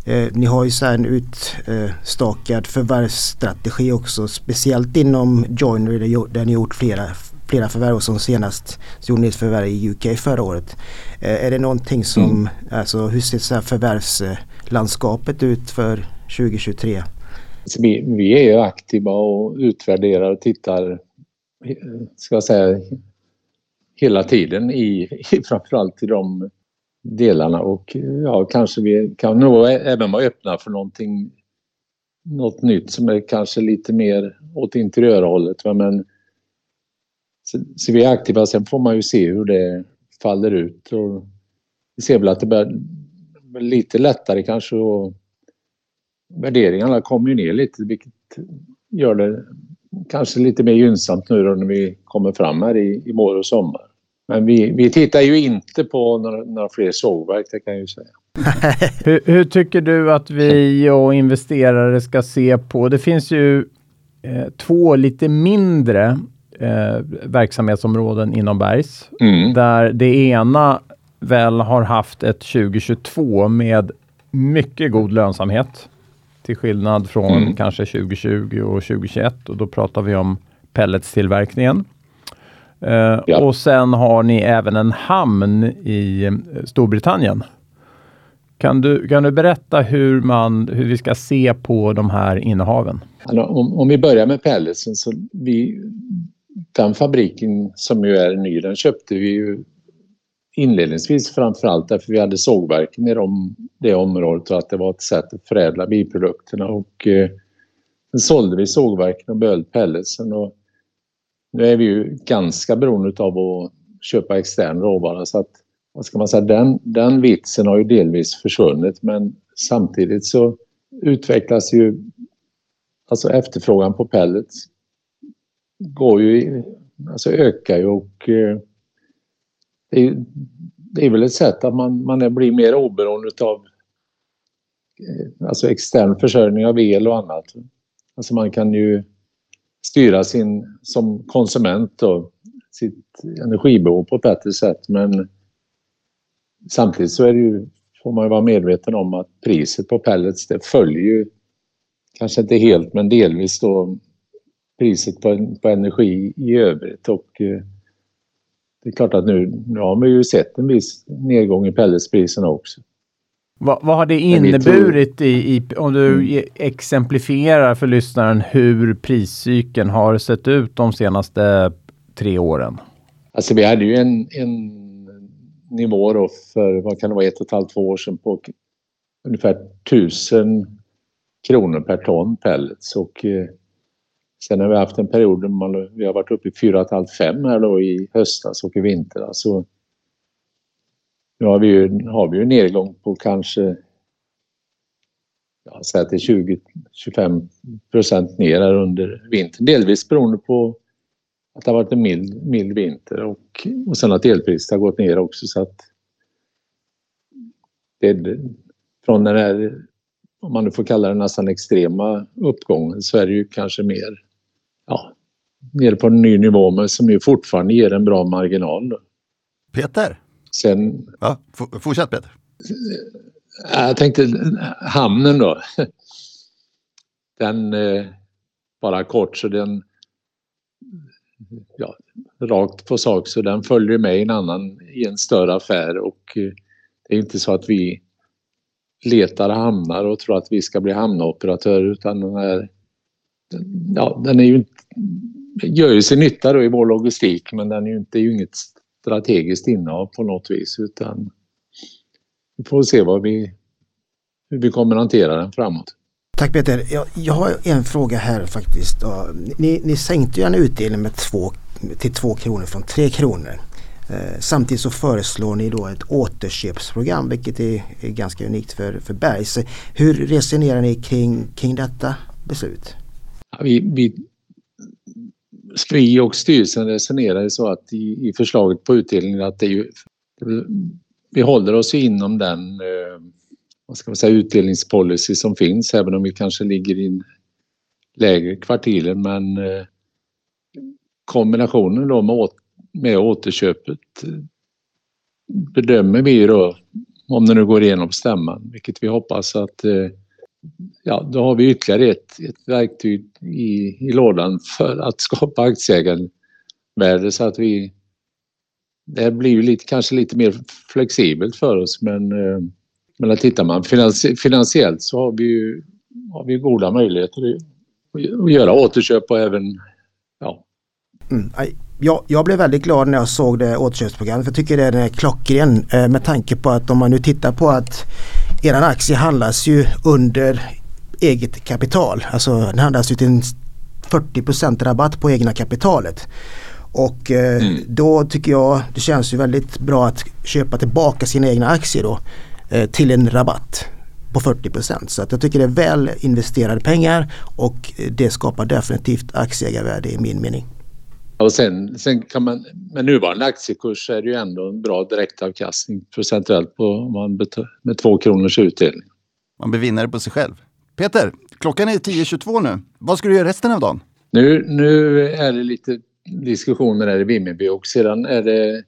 eh, ni har ju så en utstakad förvärvsstrategi också speciellt inom Joinery där ni gjort flera flera förvärv och som senast gjorde ni ett förvärv i UK förra året. Eh, är det någonting som, mm. alltså hur ser så förvärvslandskapet ut för 2023? Alltså vi, vi är ju aktiva och utvärderar och tittar, ska jag säga, hela tiden i, i (laughs) framförallt i de delarna och ja, kanske vi kan nog även vara öppna för någonting något nytt som är kanske lite mer åt interiörhållet. Men så, så vi är aktiva, sen får man ju se hur det faller ut. Och vi ser väl att det blir lite lättare kanske och värderingarna kommer ju ner lite vilket gör det kanske lite mer gynnsamt nu då när vi kommer fram här i, i vår och sommar. Men vi, vi tittar ju inte på några, några fler sågverk, det kan jag ju säga. (laughs) hur, hur, tycker du att vi och investerare ska se på, det finns ju eh, två lite mindre eh, verksamhetsområden inom Bergs. Mm. Där det ena väl har haft ett 2022 med mycket god lönsamhet. Till skillnad från mm. kanske 2020 och 2021 och då pratar vi om pelletstillverkningen. Eh, ja. Och sen har ni även en hamn i eh, Storbritannien. Kan du, kan du berätta hur, man, hur vi ska se på de här innehaven? Alltså, om, om vi börjar med pelletsen så vi, den fabriken som ju är ny, den köpte vi ju inledningsvis framförallt därför vi hade sågverken i de, det området och att det var ett sätt att förädla biprodukterna och eh, sen sålde vi sågverken och behöll pelletsen och nu är vi ju ganska beroende av att köpa extern råvara så att vad ska man säga, den, den vitsen har ju delvis försvunnit men samtidigt så utvecklas ju alltså efterfrågan på pellets går ju, alltså ökar ju och eh, det, är, det är väl ett sätt att man, man blir mer oberoende av eh, alltså extern försörjning av el och annat. Alltså man kan ju styra sin, som konsument då, sitt energibehov på ett bättre sätt men samtidigt så är det ju, får man ju vara medveten om att priset på pellets det följer ju kanske inte helt men delvis då priset på, på energi i övrigt och eh, det är klart att nu, nu har man ju sett en viss nedgång i pelletspriserna också. Vad, vad har det inneburit i, i, om du mm. exemplifierar för lyssnaren hur priscykeln har sett ut de senaste tre åren? Alltså vi hade ju en, en nivå då för, vad kan det vara, ett och ett halvt, två år sedan på ungefär tusen kronor per ton pellets och eh, sen har vi haft en period där man, vi har varit uppe i 4,5-5 här då i höstas och i vinter. Alltså, nu har vi ju, har vi ju en nedgång på kanske jag säg att det är 20-25 procent ner här under vintern. Delvis beroende på att det har varit en mild, mild vinter och, och sen att elpriset har gått ner också så att det, från den här, om man nu får kalla det nästan extrema uppgången så är det ju kanske mer, ja, nere på en ny nivå men som ju fortfarande ger en bra marginal. Peter? Sen, ja, fortsätt Peter. Jag tänkte hamnen då. Den, eh, bara kort så den ja, rakt på sak så den följer med i en annan i en större affär och eh, det är inte så att vi letar hamnar och tror att vi ska bli hamnoperatör utan den är ja, den är ju gör ju sin nytta då i vår logistik men den är ju inte, är ju inget strategiskt innehav på något vis utan vi får se vad vi, hur vi kommer hantera den framåt. Tack Peter. Jag, jag har en fråga här faktiskt. Ni, ni sänkte ju en utdelning med två, till 2 kronor från 3 kronor. Eh, samtidigt så föreslår ni då ett återköpsprogram vilket är, är ganska unikt för, för Bergs. Hur resonerar ni kring, kring detta beslut? vi, vi, vi och styrelsen resonerar så att i, i förslaget på utdelningen att det är ju, vi håller oss inom den eh, vad ska man säga, utdelningspolicy som finns även om vi kanske ligger i lägre kvartilen men eh, kombinationen då med, med återköpet eh, bedömer vi då om det nu går igenom stämman vilket vi hoppas att eh, ja, då har vi ytterligare ett, ett verktyg i, i lådan för att skapa aktieägarvärde så att vi det blir ju lite, kanske lite mer flexibelt för oss men eh, men tittar man finansiellt så har vi ju har vi goda möjligheter att göra återköp och även ja. Mm, jag, jag blev väldigt glad när jag såg det återköpsprogrammet för jag tycker det är klockren eh, med tanke på att om man nu tittar på att eran aktie handlas ju under eget kapital. Alltså den handlas ju till en 40% rabatt på egna kapitalet. Och eh, mm. då tycker jag det känns ju väldigt bra att köpa tillbaka sina egna aktier då. Eh, till en rabatt på 40 Så att jag tycker det är väl investerade pengar och det skapar definitivt aktieägarvärde i min mening. Och sen, sen kan man, med nuvarande aktiekurs är det ju ändå en bra direktavkastning procentuellt på man med två kronors utdelning. Man blir vinnare på sig själv. Peter, klockan är 10.22 nu. Vad ska du göra resten av dagen? Nu, nu är det lite diskussioner här i Vimmerby och sedan är det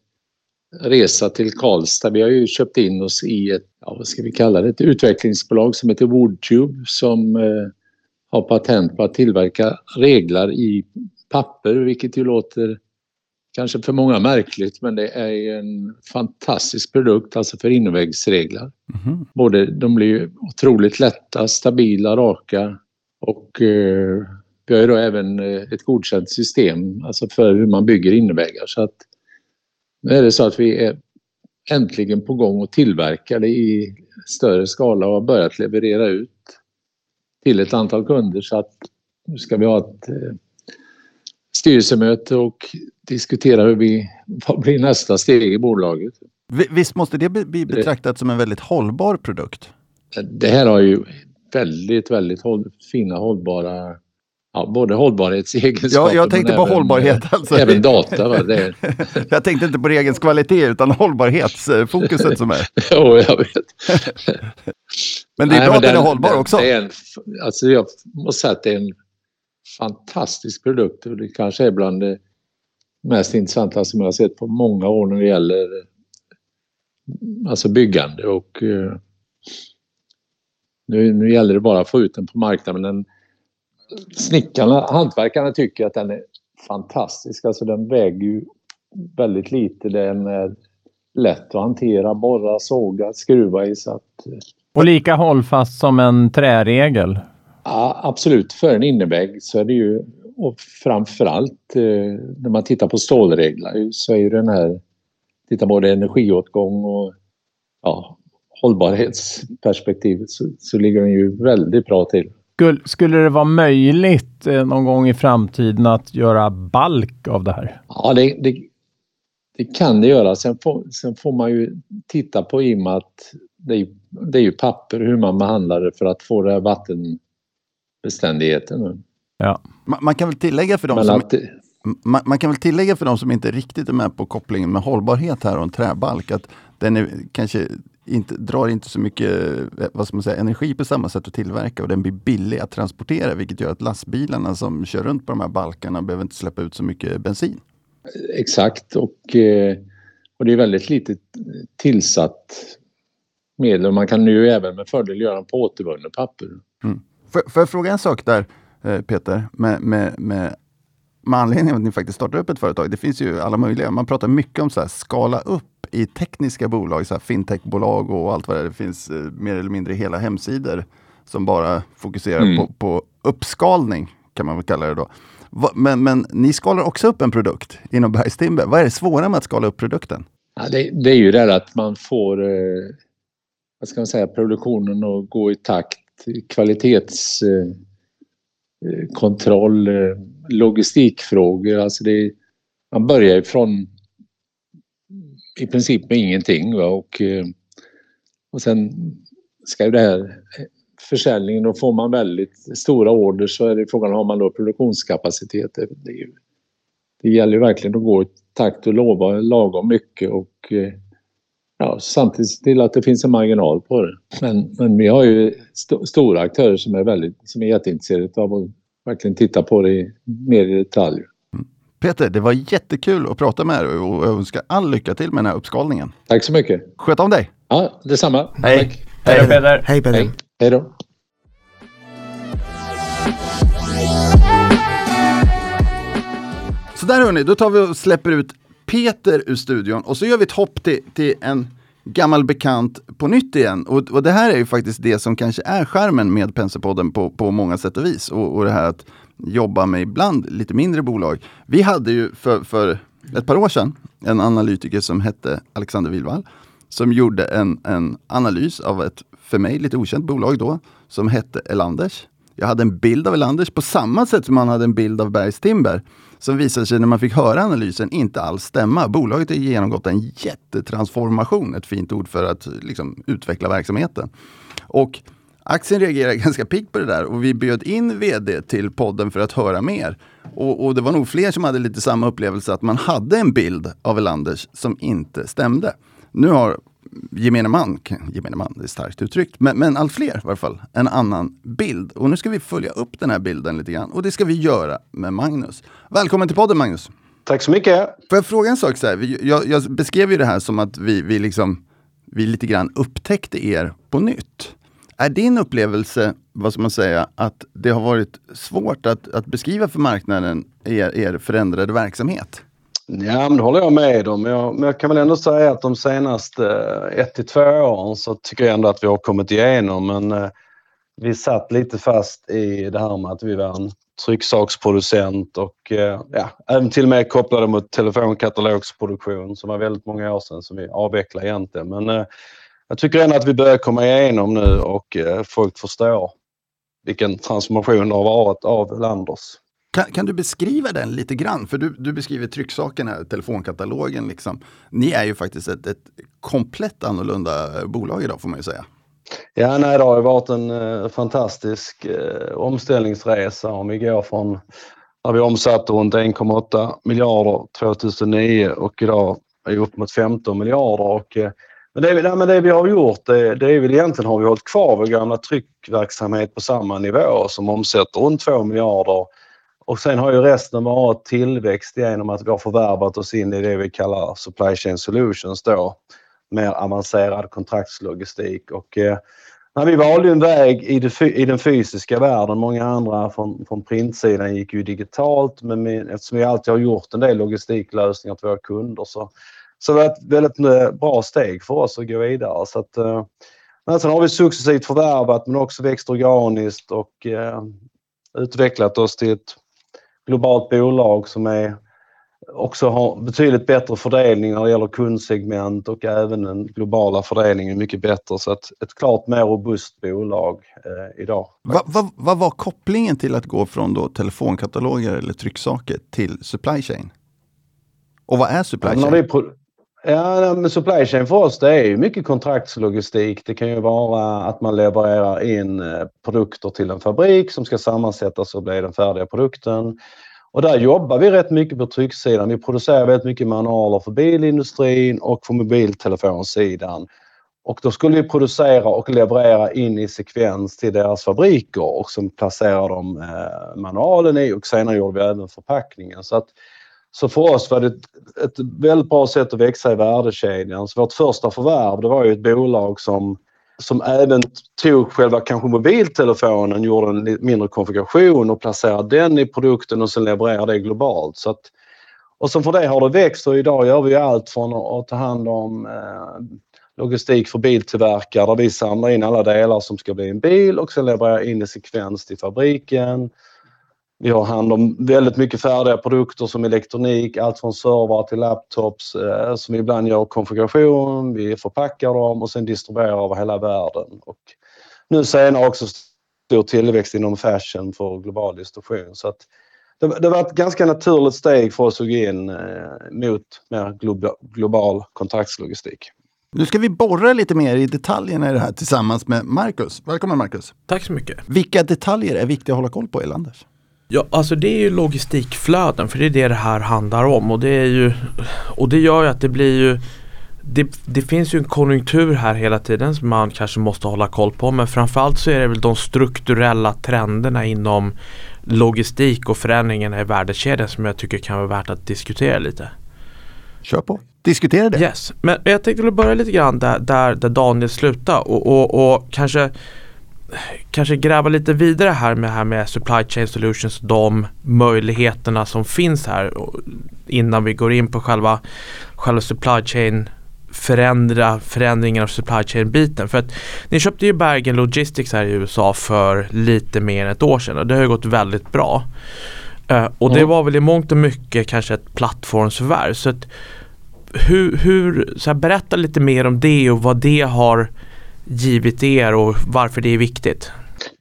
resa till Karlstad. Vi har ju köpt in oss i ett, ja, vad ska vi kalla det, ett utvecklingsbolag som heter Woodtube som eh, har patent på att tillverka reglar i papper vilket ju låter kanske för många märkligt, men det är en fantastisk produkt alltså för innerväggsreglar. Mhm. Både, de blir ju otroligt lätta, stabila, raka och eh, vi har ju då även eh, ett godkänt system alltså för hur man bygger innerväggar. Så att nu är det så att vi är äntligen på gång och tillverkar det i större skala och har börjat leverera ut till ett antal kunder så att nu ska vi ha ett eh, styrelsemöte och diskutera hur vi, vad blir nästa steg i bolaget. Vi- Visst måste det bli- betraktat som en väldigt hållbar produkt? Det här har ju väldigt, väldigt håll, fina hållbara, ja, både hållbarhetsegenskaper Ja, jag tänkte på även, hållbarhet, eh, alltså. Även data. Va? Det är, (laughs) Jag tänkte inte på regens kvalitet utan hållbarhetsfokuset som är. (laughs) jo, jag vet. (laughs) Men det är Nej, bra att den är hållbar också. Det är en, alltså jag måste säga att det är en fantastisk produkt och det kanske är bland det mest intressanta som jag har sett på många år när det gäller alltså byggande och eh, nu, nu gäller det bara att få ut den på marknaden men den, snickarna, hantverkarna tycker att den är fantastisk. Alltså den väger ju väldigt lite. Den är lätt att hantera, borra, såga, skruva i. Så att, eh. Och lika hållfast som en träregel. Ja, absolut. För en innervägg så är det ju, och framförallt eh, när man tittar på stålreglar så är ju den här, tittar både energiåtgång och ja, hållbarhetsperspektivet så, så ligger den ju väldigt bra till. Skulle, skulle det vara möjligt eh, någon gång i framtiden att göra balk av det här? Ja, det, det, det kan det göra. Sen får, sen får man ju titta på i och med att det är, det är ju papper hur man behandlar det för att få det här vattenbeständigheten. Man, man kan väl tillägga för de Men som Man, man kan väl tillägga för de som inte riktigt är med på kopplingen med hållbarhet här och en träbalk att den är, kanske inte, drar inte så mycket eh, vad ska man säga, energi på samma sätt att tillverka och den blir billig att transportera vilket gör att lastbilarna som kör runt på de här balkarna behöver inte släppa ut så mycket bensin. Exakt och, eh, och det är väldigt lite tillsatt medel. Man kan nu även med fördel göra på återvunnet papper. Får, får jag fråga en sak där eh, Peter, med, med, med, med anledning av att ni faktiskt startar upp ett företag. Det finns ju alla möjliga, man pratar mycket om så här, skala upp i tekniska bolag, så fintechbolag och allt vad det är. Det finns eh, mer eller mindre hela hemsidor som bara fokuserar Mm. på, på uppskalning, kan man väl kalla det då. Men, men ni skalar också upp en produkt inom Bergstimber. Vad är det svåra med att skala upp produkten? Ja, det, det är ju det att man får eh, vad ska man säga, produktionen att gå i takt, kvalitetskontroll, eh, logistikfrågor. Alltså det, man börjar ifrån från i princip med ingenting. Va? Och, eh, och sen ska ju det här eh, försäljningen, då får man väldigt stora order så är det frågan har man då produktionskapacitet. Det, det, det gäller ju verkligen att gå i takt och lova lagom mycket och ja, samtidigt se till att det finns en marginal på det. Men, men vi har ju st stora aktörer som är, väldigt, som är jätteintresserade av att verkligen titta på det i, mer i detalj. Peter, det var jättekul att prata med dig och jag önskar all lycka till med den här uppskalningen. Tack så mycket. Sköt om dig! Ja, detsamma. Hej. Tack. Hej då Peter! Hej Peter. Hej. Hej då. Så där hörni, då tar vi och släpper ut Peter ur studion och så gör vi ett hopp till, till en gammal bekant på nytt igen. Och, och det här är ju faktiskt det som kanske är skärmen med Penserpodden på, på många sätt och vis. Och, och det här att jobba med ibland lite mindre bolag. Vi hade ju för, för ett par år sedan en analytiker som hette Alexander Wilvall som gjorde en, en analys av ett för mig lite okänt bolag då som hette Elanders. Jag hade en bild av Elanders på samma sätt som man hade en bild av Bergs Timber. Som visade sig när man fick höra analysen inte alls stämma. Bolaget har genomgått en jättetransformation, ett fint ord för att liksom, utveckla verksamheten. Och aktien reagerade (laughs) ganska piggt på det där och vi bjöd in vd till podden för att höra mer. Och, och det var nog fler som hade lite samma upplevelse att man hade en bild av Elanders som inte stämde. Nu har gemene man, gemene man det är starkt uttryckt, men, men allt fler i varje fall, en annan bild. Och nu ska vi följa upp den här bilden lite grann och det ska vi göra med Magnus. Välkommen till podden Magnus! Tack så mycket. Får jag fråga en sak? Så här? Jag, jag beskrev ju det här som att vi, vi, liksom, vi lite grann upptäckte er på nytt. Är din upplevelse, vad ska man säga, att det har varit svårt att, att beskriva för marknaden er, er förändrade verksamhet? Ja, men det håller jag med om. Jag, men jag kan väl ändå säga att de senaste eh, ett till två åren så tycker jag ändå att vi har kommit igenom. Men eh, vi satt lite fast i det här med att vi var en trycksaksproducent och eh, ja, även till och med kopplade mot telefonkatalogsproduktion som var väldigt många år sedan som vi avvecklade egentligen. Men eh, jag tycker ändå att vi börjar komma igenom nu och eh, folk förstår vilken transformation det har varit av Landers. Kan, kan, du beskriva den lite grann? För du, du beskriver trycksaken här, telefonkatalogen. Liksom. Ni är ju faktiskt ett, ett komplett annorlunda bolag idag får man ju säga. Ja, nej, det har ju varit en eh, fantastisk eh, omställningsresa. Om vi går från när vi omsatte runt 1,8 miljarder 2009 och idag är upp mot 15 miljarder. Och, eh, men, det, nej, men det vi har gjort det, det är väl egentligen har vi hållit kvar vår gamla tryckverksamhet på samma nivå som omsätter runt 2 miljarder. Och sen har ju resten varit tillväxt genom att vi har förvärvat oss in i det vi kallar Supply Chain Solutions då mer avancerad kontraktslogistik. Och, eh, vi valde en väg i, det, i, den fysiska världen. Många andra från, från printsidan gick ju digitalt men med, eftersom vi alltid har gjort en del logistiklösningar till våra kunder så, så var det ett väldigt eh, bra steg för oss att gå vidare. Så att, eh, men sen har vi successivt förvärvat men också växt organiskt och eh, utvecklat oss till ett globalt bolag som är också har betydligt bättre fördelning när det gäller kundsegment och även den globala fördelningen mycket bättre. Så att ett klart mer robust bolag eh, idag. Vad va, va var kopplingen till att gå från då telefonkataloger eller trycksaker till supply chain? Och vad är supply chain? Ja, men supply chain för oss det är ju mycket kontraktslogistik. Det kan ju vara att man levererar in eh, produkter till en fabrik som ska sammansättas och bli den färdiga produkten. Och där jobbar vi rätt mycket på trycksidan. Vi producerar väldigt mycket manualer för bilindustrin och för mobiltelefonsidan. Och då skulle vi producera och leverera in i sekvens till deras fabriker och som placerar de eh, manualen i och senare gjorde vi även förpackningen. Så, att, så för oss var det ett, ett väldigt bra sätt att växa i värdekedjan. Så vårt första förvärv det var ju ett bolag som som även tog själva kanske mobiltelefonen, gjorde en mindre konfiguration och placerade den i produkten och sen levererade det globalt. Så att, och sen för det har det växt och idag gör vi allt från att ta hand om eh, logistik för biltillverkare där vi samlar in alla delar som ska bli en bil och sen levererar in i sekvens till fabriken. Vi har hand om väldigt mycket färdiga produkter som elektronik, allt från servrar till laptops eh, som vi ibland gör konfiguration, vi förpackar dem och sen distribuerar över hela världen. Och nu senare också stor tillväxt inom fashion för global distribution. Så att det, det var ett ganska naturligt steg för oss att gå in eh, mot mer globa, global kontraktslogistik. Nu ska vi borra lite mer i detaljerna i det här tillsammans med Marcus. Välkommen Marcus! Tack så mycket! Vilka detaljer är viktiga att hålla koll på i Landers? Ja, alltså det är ju logistikflöden för det är det det här handlar om. Och det är ju och det gör ju att det blir ju det, det, finns ju en konjunktur här hela tiden som man kanske måste hålla koll på. Men framförallt så är det väl de strukturella trenderna inom logistik och förändringarna i värdekedjan som jag tycker kan vara värt att diskutera lite. Kör på, diskutera det. Yes, men jag tänkte börja lite grann där, där, där Daniel slutade. Och, och, och kanske kanske gräva lite vidare här med, här med supply chain solutions, de möjligheterna som finns här innan vi går in på själva, själva supply chain förändra förändringen av supply chain biten. För att ni köpte ju Bergen Logistics här i USA för lite mer än ett år sedan och det har ju gått väldigt bra. Uh, och mm. det var väl i mångt och mycket kanske ett plattformsförvärv. Så att, hur, hur, så här, berätta lite mer om det och vad det har givit er och varför det är viktigt?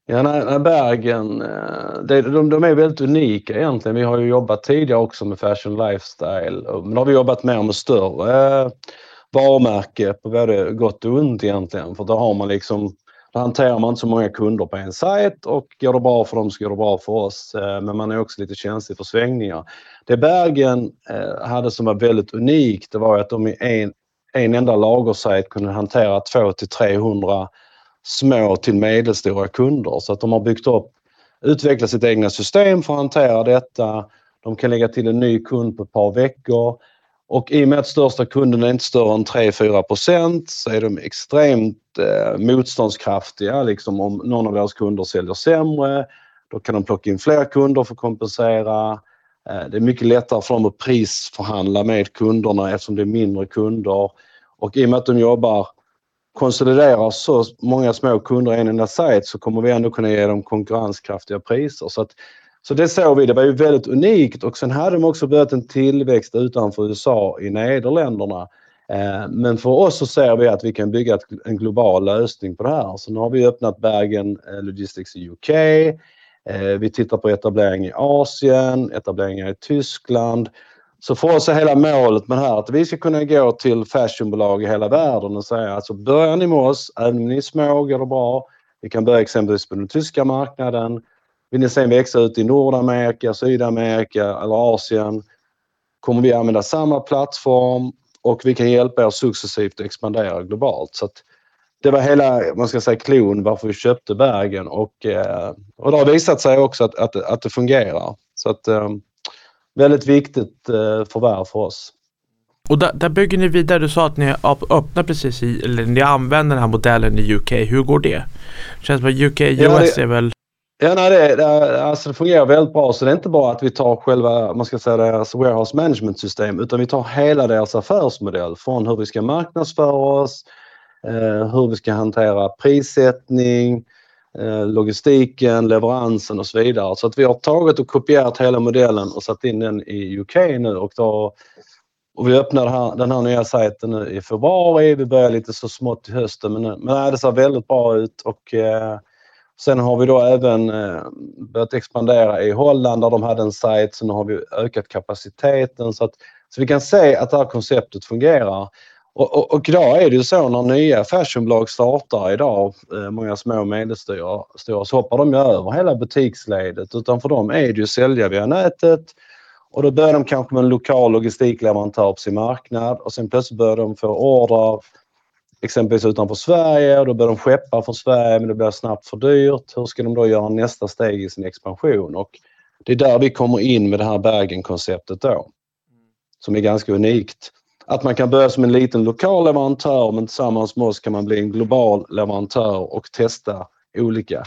Ja, nej, Bergen, eh, det, de, de är väldigt unika egentligen. Vi har ju jobbat tidigare också med fashion lifestyle. Men har vi jobbat mer med större eh, varumärke på både gott och ont egentligen. För då har man liksom då hanterar man inte så många kunder på en sajt och går det bra för dem så går det bra för oss. Eh, men man är också lite känslig för svängningar. Det Bergen hade som var väldigt unikt det var att de i en, en enda lagersajt kunde hantera 2 till 300 små till medelstora kunder. Så att de har byggt upp, utvecklat sitt egna system för att hantera detta. De kan lägga till en ny kund på ett par veckor. Och i och med att största kunden är inte större än 3-4 procent så är de extremt eh, motståndskraftiga. Liksom om någon av deras kunder säljer sämre, då kan de plocka in fler kunder för att kompensera. Eh, det är mycket lättare för dem att prisförhandla med kunderna eftersom det är mindre kunder. Och i och med att de jobbar konsoliderar så många små kunder i en enda sajt så kommer vi ändå kunna ge dem konkurrenskraftiga priser. Så, att, så det såg vi, det var ju väldigt unikt och sen hade de också börjat en tillväxt utanför USA i Nederländerna. Eh, men för oss så ser vi att vi kan bygga en global lösning på det här. Så nu har vi öppnat Bergen eh, Logistics i UK. Eh, vi tittar på etablering i Asien, etableringar i Tyskland. Så för oss är hela målet med det här att vi ska kunna gå till fashionbolag i hela världen och säga alltså börjar ni med oss, även om ni är små går det bra. Vi kan börja exempelvis på den tyska marknaden. Vill ni sen växa ut i Nordamerika, Sydamerika eller Asien kommer vi använda samma plattform och vi kan hjälpa er successivt att expandera globalt. Så det var hela, man ska säga klon varför vi köpte Bergen och, eh, och det har visat sig också att, att, att det fungerar. Så att eh, väldigt viktigt eh, förvärv för oss. Och där, där, bygger ni vidare. Du sa att ni öppnar precis i, eller ni använder den här modellen i UK. Hur går det? det känns som att UK, US ja, det, är väl... Ja, nej, det, det, alltså det fungerar väldigt bra. Så det är inte bara att vi tar själva, man ska säga deras warehouse management system, utan vi tar hela deras affärsmodell. Från hur vi ska marknadsföra oss, Eh, hur vi ska hantera prissättning, eh, logistiken, leveransen och så vidare. Så att vi har tagit och kopierat hela modellen och satt in den i UK nu och, då, och vi öppnade här, den här nya sajten nu i februari. Vi börjar lite så smått i hösten men, men det ser väldigt bra ut och eh, sen har vi då även eh, börjat expandera i Holland där de hade en sajt. Så nu har vi ökat kapaciteten så att så vi kan se att det här konceptet fungerar. Och, och, och, idag är det ju så när nya fashionbolag startar idag, eh, många små och medelstora, så hoppar de ju över hela butiksledet utan för dem är det ju sälja via nätet och då börjar de kanske med en lokal logistikleverantör på sin marknad och sen plötsligt börjar de få order exempelvis utanför Sverige och då börjar de skeppa från Sverige men det blir snabbt för dyrt. Hur ska de då göra nästa steg i sin expansion? Och det är där vi kommer in med det här Bergenkonceptet då. Som är ganska unikt att man kan börja som en liten lokal leverantör men tillsammans med oss kan man bli en global leverantör och testa olika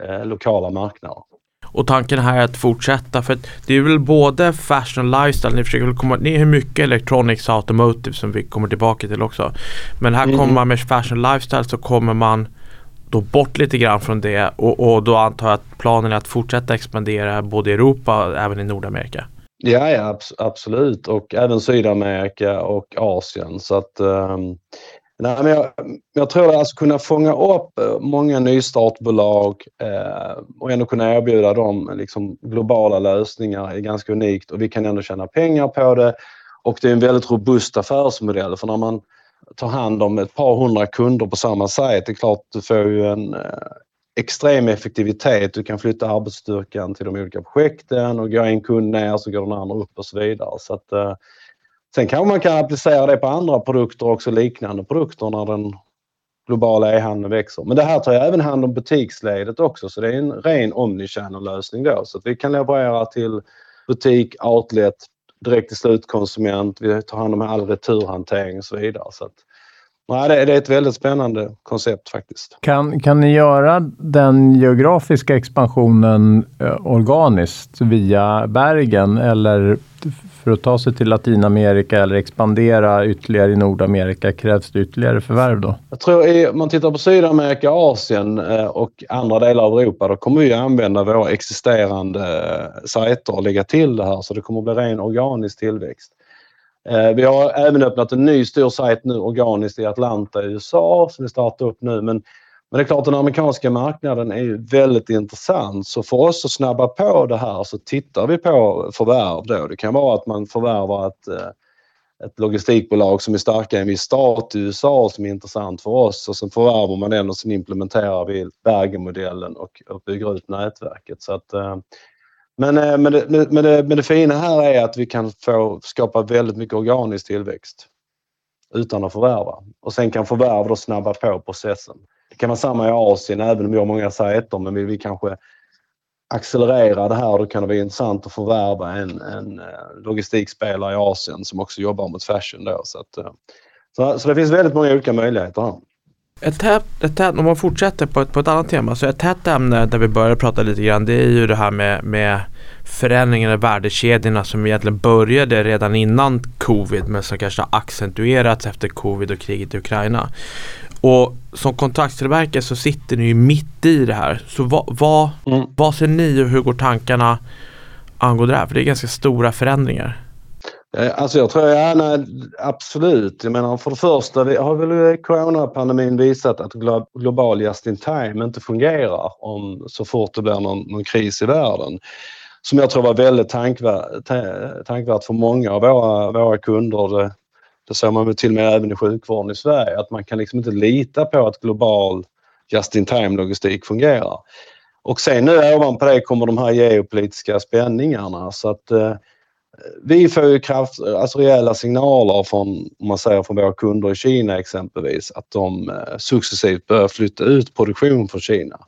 eh, lokala marknader. Och tanken här är att fortsätta för att det är väl både fashion och lifestyle. Ni försöker komma ner hur mycket electronics och automotive som vi kommer tillbaka till också. Men här mm. kommer man med fashion och lifestyle så kommer man då bort lite grann från det och, och då antar jag att planen är att fortsätta expandera både i Europa och även i Nordamerika. Ja, ja absolut och även Sydamerika och Asien. Så att, um, nej, men jag, jag tror att alltså kunna fånga upp eh, många nystartbolag eh, och ändå kunna erbjuda dem liksom, globala lösningar är ganska unikt och vi kan ändå tjäna pengar på det. Och det är en väldigt robust affärsmodell för när man tar hand om ett par hundra kunder på samma sajt, det är klart du får ju en, eh, extrem effektivitet. Du kan flytta arbetsstyrkan till de olika projekten och går en kund ner så går den andra upp och så vidare. Så att, eh, sen kanske man kan applicera det på andra produkter också, liknande produkter när den globala e-handeln växer. Men det här tar ju även hand om butiksledet också så det är en ren omnichannel-lösning då. Så att vi kan leverera till butik, outlet, direkt till slutkonsument. Vi tar hand om all returhantering och så vidare. Så att, Nej, det, är ett väldigt spännande koncept faktiskt. Kan, kan ni göra den geografiska expansionen eh, organiskt via Bergen eller för att ta sig till Latinamerika eller expandera ytterligare i Nordamerika krävs det ytterligare förvärv då? Jag tror om man tittar på Sydamerika, Asien eh, och andra delar av Europa då kommer vi använda våra existerande eh, sajter och lägga till det här så det kommer bli ren organisk tillväxt. Eh, vi har även öppnat en ny stor sajt nu organiskt i Atlanta i USA som vi startar upp nu. Men, men det är klart den amerikanska marknaden är ju väldigt intressant så för oss att snabba på det här så tittar vi på förvärv då. Det kan vara att man förvärvar ett, eh, ett logistikbolag som är starka i en viss stat i USA som är intressant för oss och sen förvärvar man den och sen implementerar vi Bergenmodellen och, och bygger ut nätverket. Så att, eh, men, eh, men, det, men, det, men det fina här är att vi kan få skapa väldigt mycket organisk tillväxt utan att förvärva. Och sen kan förvärv då snabba på processen. Det kan vara samma i Asien, även om vi har många sajter, men vill vi kanske accelerera det här, då kan det vara intressant att förvärva en, en eh, logistikspelare i Asien som också jobbar mot fashion. Då, så, att, eh, så, så det finns väldigt många olika möjligheter här. Ett hett, ett hett, om man fortsätter på ett, på ett annat tema, så ett hett ämne där vi börjar prata lite grann det är ju det här med, med förändringarna i värdekedjorna som egentligen började redan innan covid men som kanske har accentuerats efter covid och kriget i Ukraina. Och som kontraktstillverkare så sitter ni ju mitt i det här. Så vad, vad, Mm. vad ser ni och hur går tankarna angående det här? För det är ganska stora förändringar. Eh, alltså jag tror, ja, nej, absolut. Jag menar för det första vi har väl coronapandemin visat att global just in time inte fungerar om så fort det blir någon, någon kris i världen. Som jag tror var väldigt tankvärt, tankvärt för många av våra, våra kunder. Det, det såg man väl till och med även i sjukvården i Sverige att man kan liksom inte lita på att global just in time logistik fungerar. Och sen nu ovanpå det kommer de här geopolitiska spänningarna så att eh, vi får ju kraft, alltså rejäla signaler från, om man säger från våra kunder i Kina exempelvis, att de eh, successivt börjar flytta ut produktion från Kina.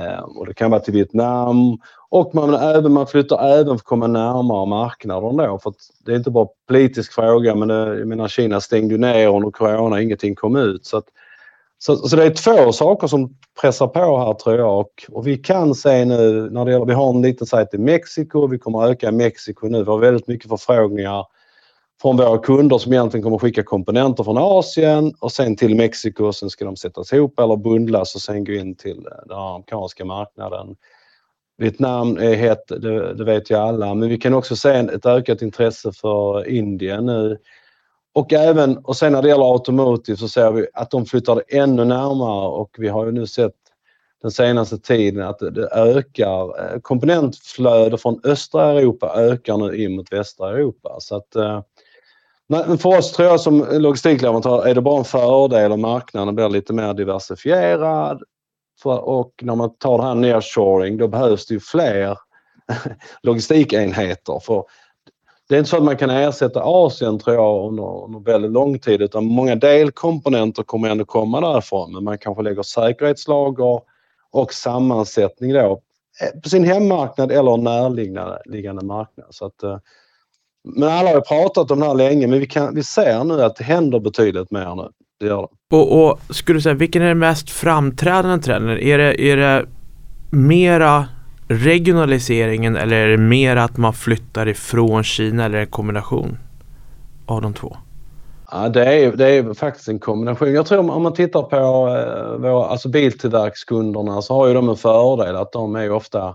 Eh, och det kan vara till Vietnam och man, även, man flyttar även för att komma närmare marknaden då. För att det är inte bara politisk fråga men det, jag menar Kina stängde ju ner under corona, ingenting kom ut. Så, att, så, så det är två saker som pressar på här tror jag och, och vi kan se nu när det gäller, vi har en liten sajt i Mexiko, vi kommer att öka i Mexiko nu. Vi har väldigt mycket förfrågningar från våra kunder som egentligen kommer skicka komponenter från Asien och sen till Mexiko och sen ska de sättas ihop eller bundlas och sen gå in till eh, den amerikanska marknaden. Vietnam är hett, det, det vet ju alla, men vi kan också se ett ökat intresse för Indien nu. Och även, och sen när det gäller automotive så ser vi att de flyttar ännu närmare och vi har ju nu sett den senaste tiden att det, ökar. Eh, komponentflöde från östra Europa ökar nu in mot västra Europa. Så att, eh, men för oss tror jag som logistikleverantör är det bara en fördel om marknaden blir lite mer diversifierad. Och när man tar det här nearshoring då behövs det ju fler (laughs) logistikenheter. För det är inte så att man kan ersätta Asien tror jag under, under väldigt lång tid utan många delkomponenter kommer ändå komma därifrån men man kanske lägger säkerhetslager och sammansättning då eh, på sin hemmarknad eller närliggande marknad. Så att, eh, men alla har ju pratat om det här länge men vi, kan, vi ser nu att det händer betydligt mer nu. Det gör det. Och, och skulle du säga, vilken är den mest framträdande trenden? Är det, är det mera regionaliseringen eller är det mer att man flyttar ifrån Kina eller en kombination av de två? Ja, det är, det är faktiskt en kombination. Jag tror om, man tittar på eh, våra, alltså biltillverkskunderna så har ju de en fördel att de är ofta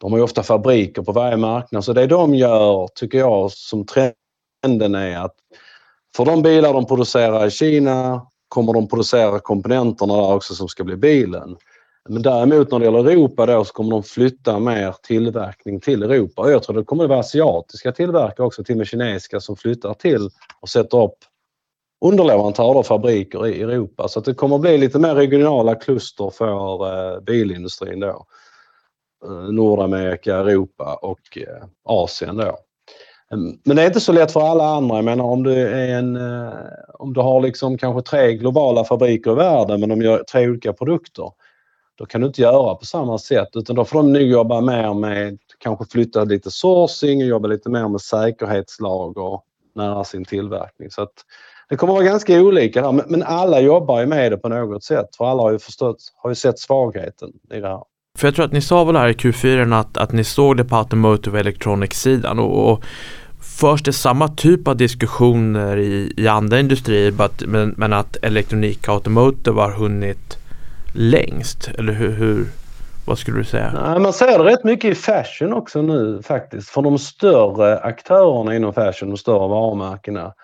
de har ju ofta fabriker på varje marknad så det de gör tycker jag som trenden är att för de bilar de producerar i Kina kommer de producera komponenterna där också som ska bli bilen. Men däremot när det gäller Europa då så kommer de flytta mer tillverkning till Europa. Och jag tror det kommer att vara asiatiska tillverkare också, till och med kinesiska som flyttar till och sätter upp underleverantörer och fabriker i Europa. Så att det kommer att bli lite mer regionala kluster för eh, bilindustrin då. Eh, Nordamerika, Europa och eh, Asien då. Ehm, men det är inte så lätt för alla andra. Jag menar om du, är en, eh, om du har liksom kanske tre globala fabriker i världen men de gör tre olika produkter. Då kan du inte göra på samma sätt utan då får de nu jobba mer med kanske flytta lite sourcing och jobba lite mer med säkerhetslager nära sin tillverkning. Så att det kommer att vara ganska olika här men, alla jobbar ju med det på något sätt för alla har ju förstått, har ju sett svagheten i det här. För jag tror att ni sa väl här i Q4 att, att ni såg det på Automotive Electronics-sidan och, och förs det samma typ av diskussioner i, i andra industrier but, men, men att elektronik och automotive har hunnit längst? Eller hur, hur vad skulle du säga? Nej, man ser det rätt mycket i fashion också nu faktiskt. För de större aktörerna inom fashion, de större varumärkena,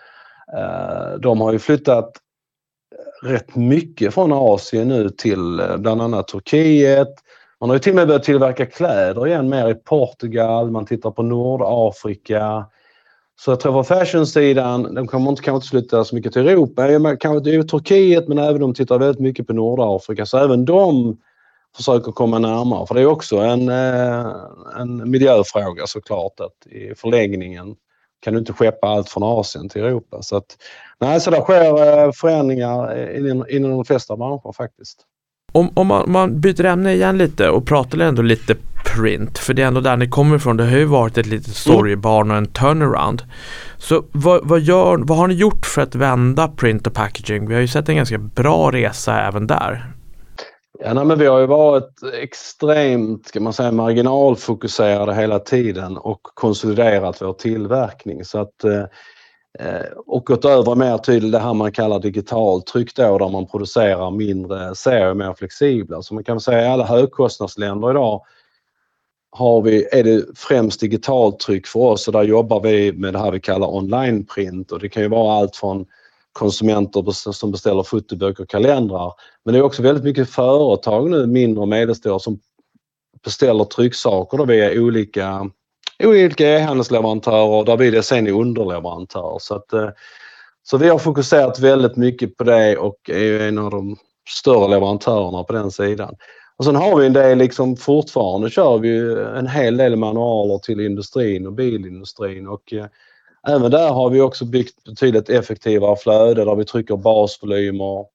eh, de har ju flyttat rätt mycket från Asien nu till eh, bland annat Turkiet. Man har ju till och med börjat tillverka kläder igen mer i Portugal, man tittar på Nordafrika. Så jag tror på fashion-sidan, de kommer inte kanske inte flytta så mycket till Europa. Kanske till Turkiet men även de tittar väldigt mycket på Nordafrika. Så även de försöker komma närmare. För det är också en, eh, en miljöfråga såklart att i förlängningen kan du inte skeppa allt från Asien till Europa. Så, att, nej, så där sker eh, förändringar inom, inom de flesta branscher faktiskt. Om, om man, man byter ämne igen lite och pratar ändå lite print? För det är ändå där ni kommer ifrån. Det har ju varit ett litet storybarn och en turnaround. Så vad, vad, gör, vad har ni gjort för att vända print och packaging? Vi har ju sett en ganska bra resa även där. Ja, nej, men vi har ju varit extremt ska man säga, marginalfokuserade hela tiden och konsoliderat vår tillverkning. Så att, eh, eh och gått över mer till det här man kallar digitaltryck då, där man producerar mindre serier, mer flexibla. Så man kan säga i alla högkostnadsländer idag har vi, är det främst digitaltryck för oss och där jobbar vi med det här vi kallar online print och det kan ju vara allt från konsumenter som beställer fotoböcker och kalendrar. Men det är också väldigt mycket företag nu, mindre och medelstora, som beställer trycksaker då via olika, olika e-handelsleverantörer där vi sen är underleverantörer. Så, att, eh, så vi har fokuserat väldigt mycket på det och är en av de större leverantörerna på den sidan. Och sen har vi en del, liksom fortfarande kör vi en hel del manualer till industrin och bilindustrin och eh, Även där har vi också byggt betydligt effektivare flöde där vi trycker basvolymer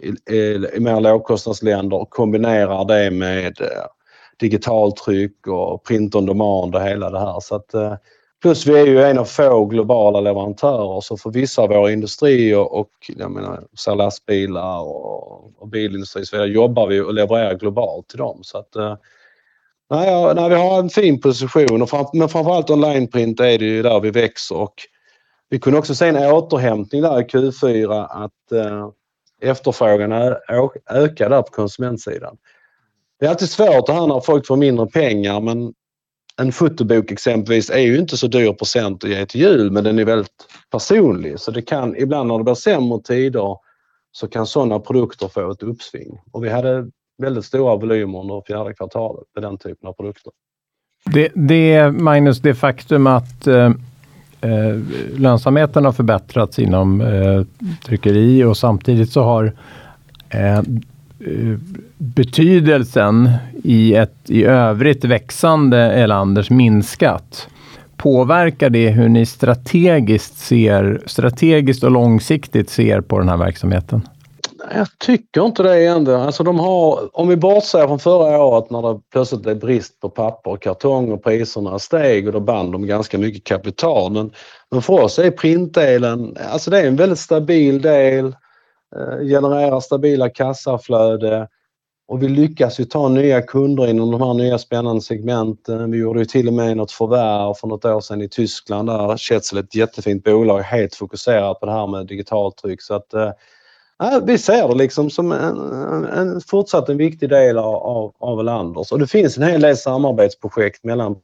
i, i, i mer lågkostnadsländer och kombinerar det med eh, digitaltryck och print on demand och hela det här. Så att, eh, plus vi är ju en av få globala leverantörer så för vissa av våra industrier och jag menar, så lastbilar och, och bilindustri så vidare jobbar vi och levererar globalt till dem. Så att, eh, Nej, nej, vi har en fin position och fram, men framförallt onlineprint är det ju där vi växer och vi kunde också se en återhämtning där i Q4 att eh, efterfrågan ökar där på konsumentsidan. Det är alltid svårt det här när folk får mindre pengar men en fotobok exempelvis är ju inte så dyr procent att ge till jul men den är väldigt personlig så det kan ibland när det blir sämre tider så kan sådana produkter få ett uppsving. Och vi hade väldigt stora volymer under fjärde kvartalet med den typen av produkter. Det, det Magnus, det faktum att eh, eh lönsamheten har förbättrats inom eh, tryckeri och samtidigt så har eh, Eh, betydelsen i ett i övrigt växande Elanders minskat. Påverkar det hur ni strategiskt ser, strategiskt och långsiktigt ser på den här verksamheten? Jag tycker inte det ändå. Alltså de har, om vi bortser från förra året när det plötsligt blev brist på papper och kartong och priserna steg och då band de ganska mycket kapital. Men, men för oss är printdelen, alltså det är en väldigt stabil del, eh, Eh, genererar stabila kassaflöde och vi lyckas ju ta nya kunder inom de här nya spännande segmenten. Vi gjorde ju till och med något förvärv för något år sedan i Tyskland där Schätzl, ett jättefint bolag, helt fokuserat på det här med digitaltryck. Så att, eh, vi ser det liksom som en, en fortsatt en viktig del av, av, av Elanders. Och det finns en hel del samarbetsprojekt mellan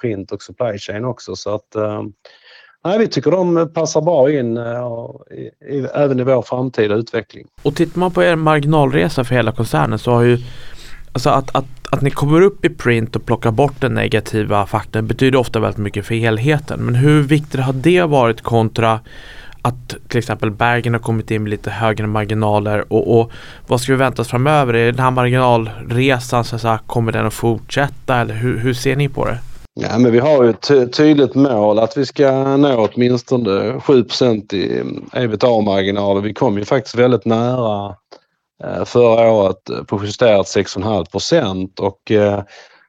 print och supply chain också. Så att, eh, nej, vi tycker de passar bra in uh, i, i, även i vår framtida utveckling. Och tittar man på er marginalresa för hela koncernen så har ju Alltså att, att, att ni kommer upp i print och plockar bort den negativa faktorn betyder ofta väldigt mycket för helheten. Men hur viktigt har det varit kontra att till exempel Bergen har kommit in med lite högre marginaler och, och vad ska vi vänta oss framöver? Är den här marginalresan, så att säga, kommer den att fortsätta eller hur, hur ser ni på det? Ja, men vi har ju ett tydligt mål att vi ska nå åtminstone 7% i mm, ebitda-marginaler. Vi kom ju faktiskt väldigt nära eh, förra året eh, på justerat 6,5 och eh,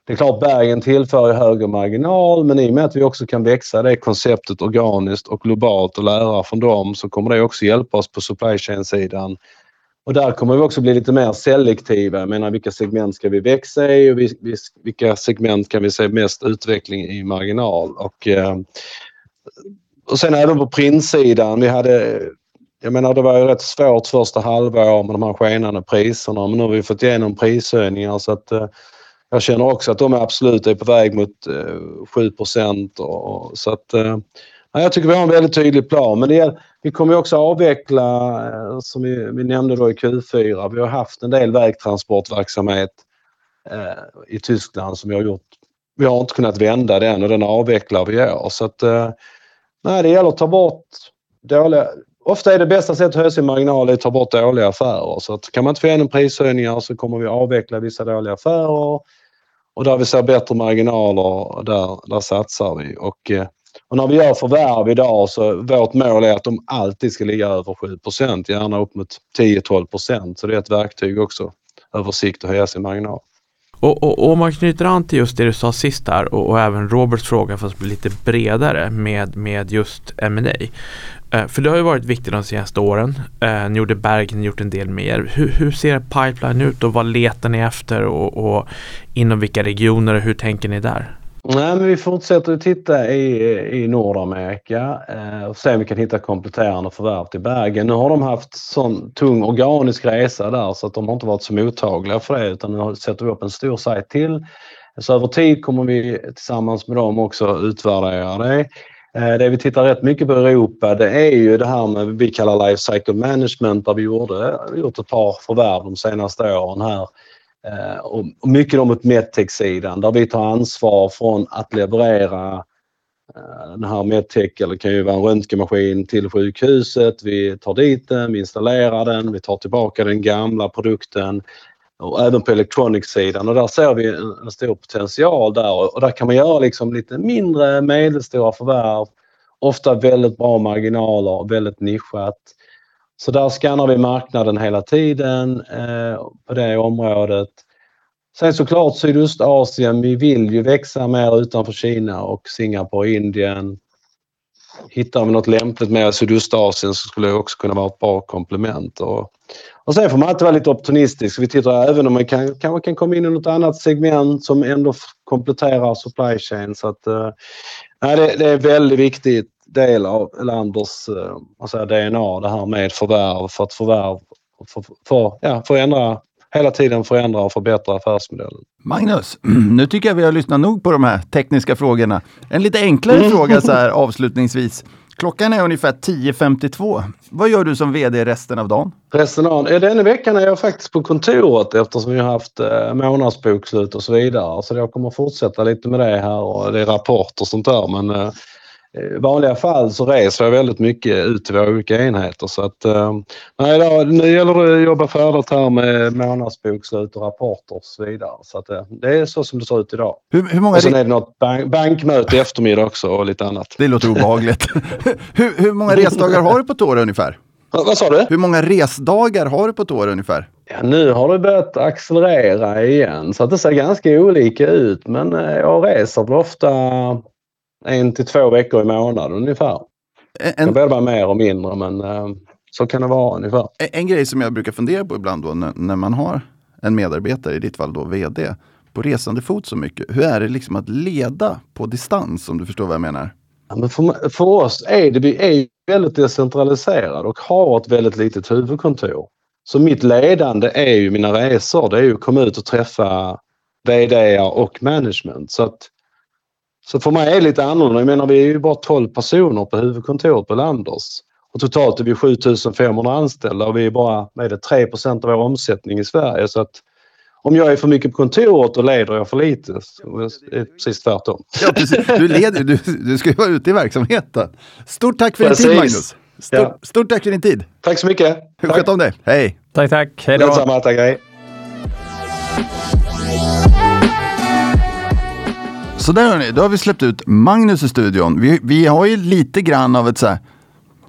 det är klart Bergen tillför högre marginal men i och med att vi också kan växa det konceptet organiskt och globalt och lära från dem så kommer det också hjälpa oss på supply chain-sidan. Och där kommer vi också bli lite mer selektiva. Jag menar vilka segment ska vi växa i och vilka segment kan vi se mest utveckling i marginal. Och, eh, och sen även på printsidan. Vi hade jag menar det var ju rätt svårt första halvåret med de här skenande priserna men nu har vi fått igenom prishöjningar så att eh, jag känner också att de absolut är på väg mot eh, 7 och, så att eh, Ja, jag tycker vi har en väldigt tydlig plan. Men det, vi kommer också avveckla, eh, som vi, vi, nämnde då i Q4, vi har haft en del vägtransportverksamhet eh, i Tyskland som vi har gjort. Vi har inte kunnat vända den och den avvecklar vi i år. Så att, eh, nej, det gäller att ta bort dåliga... Ofta är det bästa sättet att höja sin marginal att ta bort dåliga affärer. Så att kan man inte få igenom prishöjningar så kommer vi avveckla vissa dåliga affärer och där vi ser bättre marginaler, där, där satsar vi. Och, eh, och när vi gör förvärv idag så vårt mål är att de alltid ska ligga över 7% gärna upp mot 10-12% Så det är ett verktyg också över sikt att höja sin marginal. Och, och, och om man knyter an till just det du sa sist där och, och även Roberts fråga fast bli lite bredare med, med just M&A. Eh, för det har ju varit viktigt de senaste åren. Eh, ni gjorde Bergen, ni gjort en del mer. Hur, hur ser pipeline ut och vad letar ni efter och, och inom vilka regioner och hur tänker ni där? Nej, men vi fortsätter att titta i, i Nordamerika eh, och se om vi kan hitta kompletterande förvärv till Bergen. Nu har de haft sån tung organisk resa där så att de har inte varit så mottagliga för det utan nu sätter vi upp en stor sajt till. Så över tid kommer vi tillsammans med dem också utvärdera det. Eh, det vi tittar rätt mycket på i Europa det är ju det här med vi kallar life cycle management där vi gjorde, gjort ett par förvärv de senaste åren här. Eh, och mycket om mot medtech-sidan där vi tar ansvar från att leverera eh, den här medtech, eller det kan ju vara en röntgenmaskin till sjukhuset. Vi tar dit den, vi installerar den, vi tar tillbaka den gamla produkten och även på electronics-sidan och där ser vi en, en, stor potential där och där kan man göra liksom lite mindre medelstora förvärv. Ofta väldigt bra marginaler, väldigt nischat. Så där skannar vi marknaden hela tiden eh, på det området. Sen såklart Sydostasien, vi vill ju växa mer utanför Kina och Singapore, Indien. Hittar vi något lämpligt med Sydostasien så skulle det också kunna vara ett bra komplement. Och, och sen får man alltid vara lite optimistisk. Vi tittar även om man kan, kanske kan komma in i något annat segment som ändå kompletterar supply chain. Så att, eh, det, det är väldigt viktigt del av Elanders eh, DNA det här med förvärv för att förvärv för, för, ja, förändra hela tiden förändra och förbättra affärsmodellen. Magnus, (clears throat) nu tycker jag vi har lyssnat nog på de här tekniska frågorna. En lite enklare mm. fråga så här (laughs) avslutningsvis. Klockan är ungefär 10.52. Vad gör du som VD resten av dagen? Resten av dagen? Denna veckan är jag faktiskt på kontoret eftersom vi har haft eh, månadsbokslut och så vidare. Så jag kommer fortsätta lite med det här och det är rapporter och sånt där. Men eh, i vanliga fall så reser jag väldigt mycket ut till våra olika enheter så att eh, nej, då, nu gäller det att jobba färdigt här med månadsbokslut och rapporter och så vidare. Så att, eh, det är så som det ser ut idag. Hur, hur många och sen är det något bank bankmöte i eftermiddag också och lite annat. Det låter obehagligt. (laughs) hur, hur många resdagar har du på ett år ungefär? Vad sa du? Hur många resdagar har du på ett år ungefär? Ja, nu har det börjat accelerera igen så att det ser ganska olika ut men eh, jag reser väl ofta en till två veckor i månaden ungefär. En, det blir bara mer och mindre men eh, så kan det vara ungefär. En, en grej som jag brukar fundera på ibland då när, när, man har en medarbetare, i ditt fall då VD, på resande fot så mycket. Hur är det liksom att leda på distans om du förstår vad jag menar? Ja, men för, för oss är det, vi är väldigt decentraliserade och har ett väldigt litet huvudkontor. Så mitt ledande är ju mina resor. Det är ju att komma ut och träffa VD och management. Så att så för mig är det lite annorlunda. Jag menar vi är ju bara 12 personer på huvudkontoret på Landers. Och totalt är vi 7500 anställda och vi är bara med det, 3% av vår omsättning i Sverige. Så att om jag är för mycket på kontoret då leder jag för lite. Det är precis tvärtom. Ja, precis. Du, leder, du, du ska ju vara ute i verksamheten. Stort tack för precis. din tid Magnus. Stort, ja. stort tack för din tid. Tack så mycket. Sköt om dig. Hej. Tack, tack. Hej då. Detsamma. Tack, hej. Så där hörni, då har vi släppt ut Magnus i studion. Vi, vi har ju lite grann av ett så här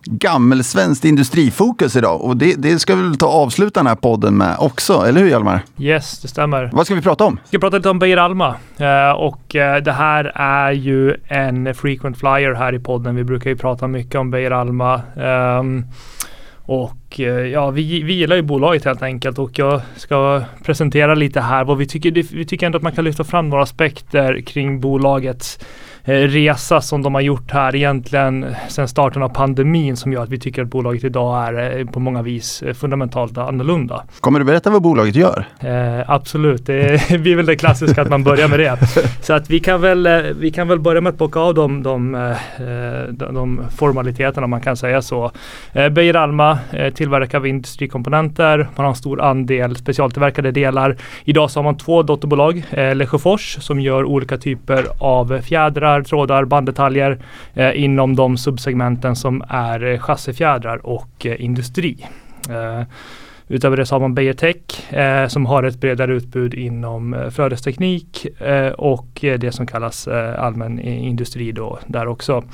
gammelsvenskt industrifokus idag och det, det ska vi väl ta och avsluta den här podden med också, eller hur Hjalmar? Yes, det stämmer. Vad ska vi prata om? Vi ska prata lite om Beijer Alma uh, och uh, det här är ju en frequent flyer här i podden. Vi brukar ju prata mycket om Beijer Alma. Um, och eh, ja, vi, vi gillar ju bolaget helt enkelt och jag ska presentera lite här vad vi tycker. Vi tycker ändå att man kan lyfta fram några aspekter kring bolagets resa som de har gjort här egentligen sedan starten av pandemin som gör att vi tycker att bolaget idag är eh, på många vis eh, fundamentalt annorlunda. Kommer du berätta vad bolaget gör? Eh, absolut, det blir (laughs) väl det klassiska att man börjar med det. (laughs) Så att vi kan väl, vi kan väl börja med att bocka av de, de, de, de formaliteterna om man kan säga så. Eh, Beijer Alma eh, tillverkar vi industrikomponenter. Man har en stor andel specialtillverkade delar. Idag så har man två dotterbolag. Eh, Lesjöfors som gör olika typer av fjädrar fjädrar, trådar, banddetaljer eh, inom de subsegmenten som är eh, chassifjädrar och eh, industri. Eh, Utöver det så har man Beijer Tech eh, som har ett bredare utbud inom eh, flödesteknik eh, och eh, det som kallas eh, allmän industri då där också.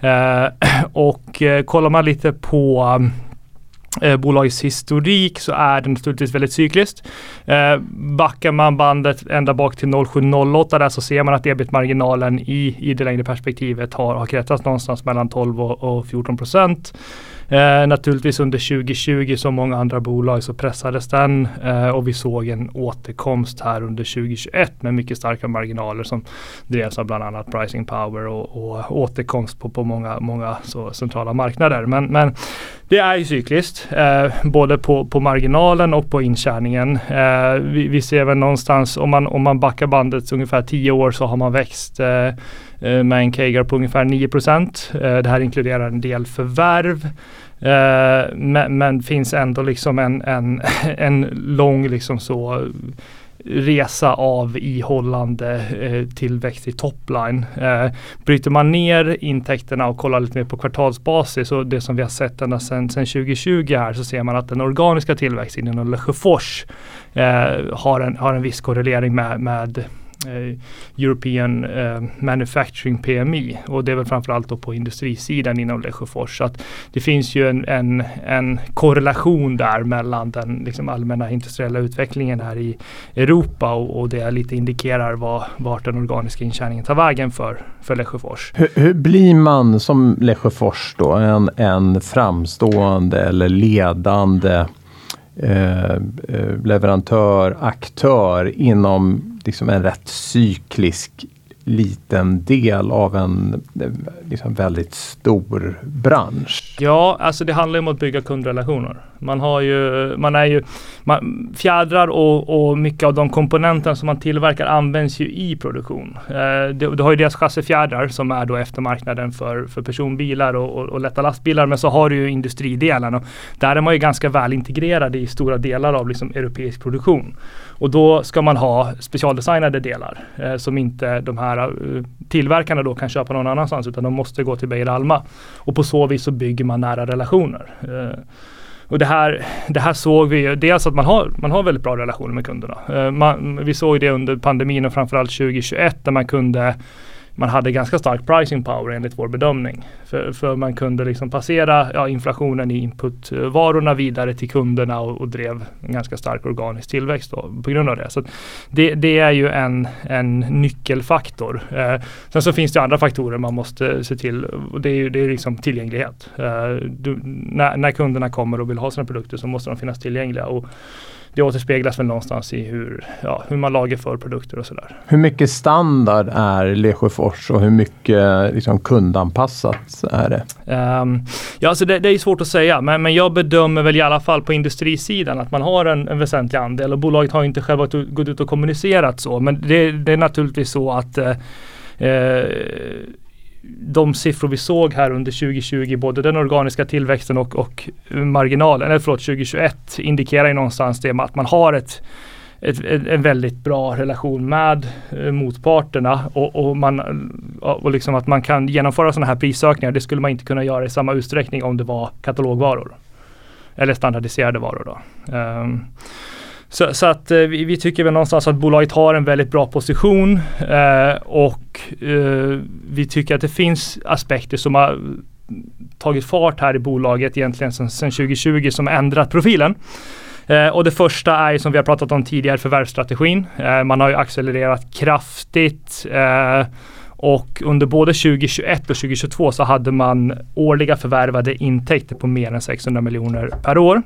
Eh, (clears throat) och eh, kollar man lite på eh, bolagets historik så är den naturligtvis väldigt cykliskt. Eh, backar man bandet ända bak till 0708 där så ser man att ebit-marginalen i, i det längre perspektivet har, har kretsat någonstans mellan 12 och, och 14 procent. Eh, naturligtvis under 2020 som många andra bolag så pressades den eh, och vi såg en återkomst här under 2021 med mycket starka marginaler som drevs av bland annat pricing power och, och återkomst på, på många, många så centrala marknader. Men, men det är ju cykliskt, eh, både på, på marginalen och på intjäningen. Eh, vi, vi, ser väl någonstans, om man, om man backar bandet ungefär 10 år så har man växt eh, eh Eh, med en CAGR på ungefär 9 procent. Eh, det här inkluderar en del förvärv. Eh, men, men, finns ändå liksom en, en, (laughs) en lång liksom så resa av ihållande eh, tillväxt i topline. Eh, bryter man ner intäkterna och kollar lite mer på kvartalsbasis och det som vi har sett ända sedan 2020 här så ser man att den organiska tillväxten inom Lesjöfors eh, har, en, har en viss korrelering med, med Eh, European eh, Manufacturing PMI och det är väl framförallt då på industrisidan inom Lesjöfors. Så att det finns ju en, en, en korrelation där mellan den liksom allmänna industriella utvecklingen här i Europa och, och det lite indikerar vad, vart den organiska intjäningen tar vägen för, för Lesjöfors. Hur, hur blir man som Lesjöfors då en, en framstående eller ledande eh, eh leverantör, aktör inom liksom en rätt cyklisk liten del av en eh, liksom väldigt stor bransch. Ja, alltså det handlar om att bygga kundrelationer. Man har ju, man är ju, man, fjädrar och, och mycket av de komponenter som man tillverkar används ju i produktion. Eh, du, du har ju deras chassifjädrar som är då eftermarknaden för, för personbilar och, och, och, lätta lastbilar. Men så har du ju industridelen och där är man ju ganska väl integrerad i stora delar av liksom europeisk produktion. Och då ska man ha specialdesignade delar eh, som inte de här Eh, tillverkarna då kan köpa någon annanstans utan de måste gå till Beijer Alma. Och på så vis så bygger man nära relationer. Eh, och det här, det här såg vi ju, dels att man har, man har väldigt bra relationer med kunderna. Eh, man, vi såg det under pandemin och framförallt 2021 där man kunde man hade ganska stark pricing power enligt vår bedömning. För, för man kunde liksom passera ja, inflationen i inputvarorna vidare till kunderna och, och, drev en ganska stark organisk tillväxt då, på grund av det. Så det, det är ju en, en nyckelfaktor. Eh, sen så finns det andra faktorer man måste se till och det är ju det är liksom tillgänglighet. Eh, du, när, när kunderna kommer och vill ha sina produkter så måste de finnas tillgängliga. Och, det återspeglas väl någonstans i hur, ja, hur man lagerför produkter och sådär. Hur mycket standard är Lesjöfors och hur mycket liksom, kundanpassat är det? Um, ja, alltså det, det, är svårt att säga, men, men jag bedömer väl i alla fall på industrisidan att man har en, en väsentlig andel och bolaget har inte själva gått ut och kommunicerat så, men det, det är naturligtvis så att eh, eh de siffror vi såg här under 2020, både den organiska tillväxten och, och marginalen, eller förlåt 2021, indikerar ju någonstans det med att man har ett, ett, en väldigt bra relation med eh, motparterna och, och, man, och liksom att man kan genomföra sådana här prisökningar. Det skulle man inte kunna göra i samma utsträckning om det var katalogvaror. Eller standardiserade varor då. Um, så, så, att eh, vi, vi, tycker väl någonstans att bolaget har en väldigt bra position eh, och eh, vi tycker att det finns aspekter som har tagit fart här i bolaget egentligen sedan 2020 som ändrat profilen. Eh, och det första är som vi har pratat om tidigare förvärvsstrategin. Eh, man har ju accelererat kraftigt eh, och under både 2021 och 2022 så hade man årliga förvärvade intäkter på mer än 600 miljoner per år.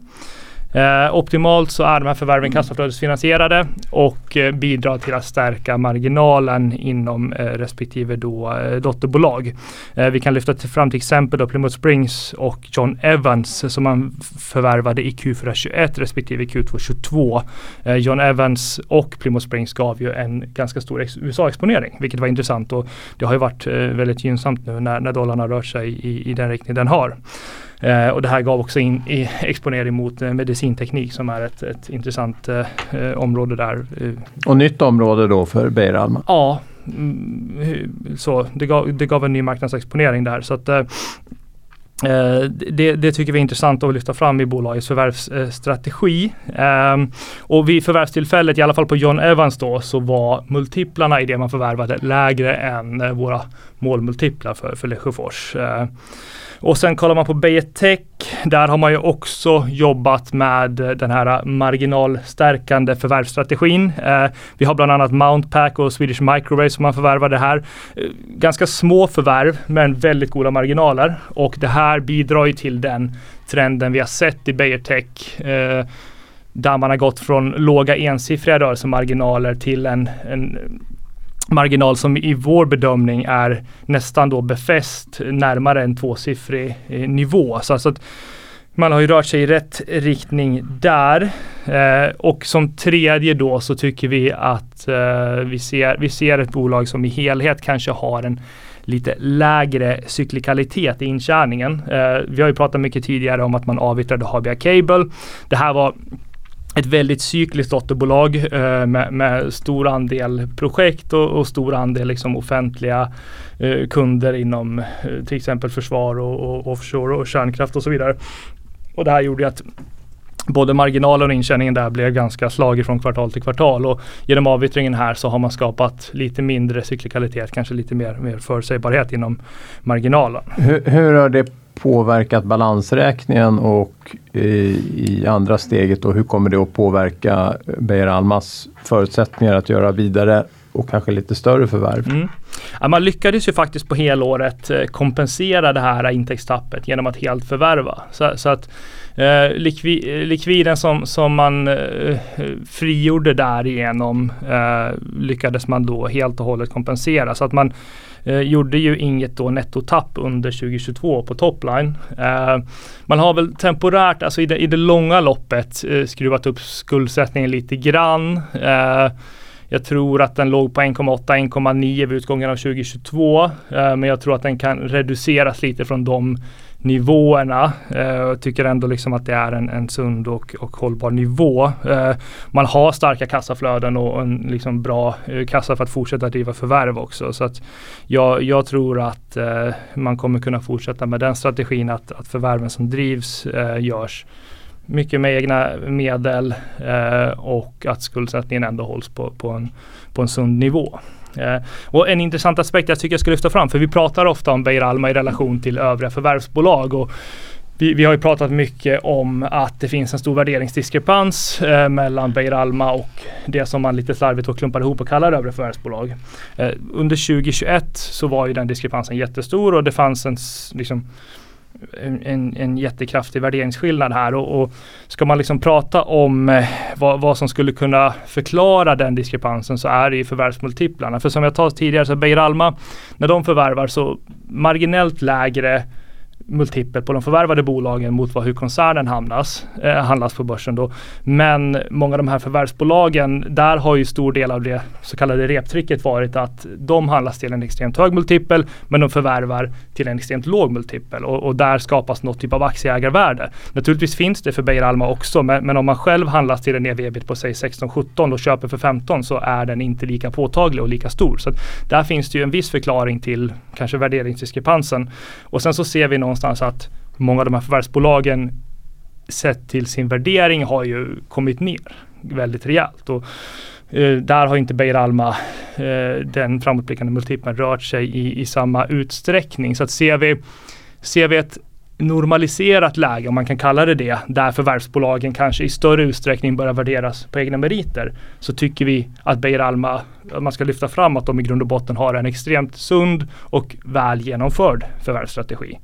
Eh, optimalt så är de här förvärven kassaflödesfinansierade och eh, bidrar till att stärka marginalen inom eh, respektive då, eh, dotterbolag. Eh, vi kan lyfta till, fram till exempel då Plymouth Springs och John Evans som man förvärvade i Q4 21 respektive Q2 22. Eh, John Evans och Plymouth Springs gav ju en ganska stor USA-exponering, vilket var intressant och det har ju varit väldigt gynnsamt nu när, när dollarn har rört sig i, i den riktning den har. Eh, och det här gav också in i (laughs) exponering mot eh, medicinteknik som är ett, ett intressant eh, eh område där. Eh. Och nytt område då för Beijer Alma? Ja, mm, så det gav, det gav en ny marknadsexponering där. Så att, det, det, tycker vi är intressant att lyfta fram i bolagets förvärvsstrategi. Um, och vid förvärvstillfället, i alla fall på John Evans då, så var multiplarna i det man förvärvade lägre än våra målmultiplar för, för Lesjöfors. Och sen kollar man på Beijer Tech, där har man ju också jobbat med den här marginalstärkande förvärvsstrategin. Eh, vi har bland annat Mountpack och Swedish Microwave som man förvärvade här. Eh, ganska små förvärv men väldigt goda marginaler och det här bidrar ju till den trenden vi har sett i Beijer Tech. Eh, där man har gått från låga ensiffriga rörelsemarginaler till en, en marginal som i vår bedömning är nästan då befäst närmare en tvåsiffrig eh, nivå. Så alltså att man har ju rört sig i rätt riktning där. Eh, och som tredje då så tycker vi att eh, vi, ser, vi ser ett bolag som i helhet kanske har en lite lägre cyklikalitet i intjäningen. Eh, vi har ju pratat mycket tidigare om att man avyttrade Habia Cable. Det här var ett väldigt cykliskt dotterbolag eh, med, med, stor andel projekt och, och stor andel liksom offentliga eh, kunder inom eh, till exempel försvar och, och, offshore och kärnkraft och så vidare. Och det här gjorde att både marginalen och intjäningen där blev ganska slagig från kvartal till kvartal och genom avyttringen här så har man skapat lite mindre cyklikalitet, kanske lite mer, mer förutsägbarhet inom marginalen. Hur, hur har det påverkat balansräkningen och eh, i, andra steget då, hur kommer det att påverka Beijer Almas förutsättningar att göra vidare och kanske lite större förvärv? Mm. Ja, man lyckades ju faktiskt på helåret eh, kompensera det här intäktstappet genom att helt förvärva. Så, så att eh, likvi, eh, likviden som, som man eh, frigjorde därigenom eh, lyckades man då helt och hållet kompensera. Så att man Eh, gjorde ju inget då nettotapp under 2022 på topline. Eh, man har väl temporärt, alltså i det, i det långa loppet, eh, skruvat upp skuldsättningen lite grann. Eh, jag tror att den låg på 1,8-1,9 vid utgången av 2022. Eh, men jag tror att den kan reduceras lite från de nivåerna. Eh, jag tycker ändå liksom att det är en, en sund och, och hållbar nivå. Eh, man har starka kassaflöden och en liksom bra eh, kassa för att fortsätta driva förvärv också. Så att jag, jag tror att eh, man kommer kunna fortsätta med den strategin att, att förvärven som drivs eh, görs mycket med egna medel och att skuldsättningen ändå hålls på, på, en, på en sund nivå. Eh, och en intressant aspekt jag tycker jag ska lyfta fram, för vi pratar ofta om Beijer Alma i relation till övriga förvärvsbolag. Och vi, vi, har ju pratat mycket om att det finns en stor värderingsdiskrepans eh, mellan Beijer Alma och det som man lite slarvigt och klumpar ihop och kallar övriga förvärvsbolag. Eh, under 2021 så var ju den diskrepansen jättestor och det fanns en liksom, en, en jättekraftig värderingsskillnad här och, och ska man liksom prata om eh, vad, vad, som skulle kunna förklara den diskrepansen så är det ju förvärvsmultiplarna. För som jag sa tidigare så Beijer Alma, när de förvärvar så marginellt lägre multipel på de förvärvade bolagen mot vad hur koncernen hamnas, eh, handlas på börsen då. Men många av de här förvärvsbolagen, där har ju stor del av det så kallade reptricket varit att de handlas till en extremt hög multipel men de förvärvar till en extremt låg multipel och, och där skapas något typ av aktieägarvärde. Naturligtvis finns det för Beijer Alma också men, men om man själv handlas till en ev-ebit på säg 16-17 och köper för 15 så är den inte lika påtaglig och lika stor. Så där finns det ju en viss förklaring till kanske värderingsdiskrepansen. Och sen så ser vi någonstans att många av de här förvärvsbolagen sett till sin värdering har ju kommit ner väldigt rejält. Och, eh, där har inte Beijer Alma, eh, den framåtblickande multipeln, rört sig i, i samma utsträckning. Så att ser vi, ser vi ett normaliserat läge, om man kan kalla det det, där förvärvsbolagen kanske i större utsträckning börjar värderas på egna meriter, så tycker vi att Beijer Alma, man ska lyfta fram att de i grund och botten har en extremt sund och väl genomförd förvärvsstrategi.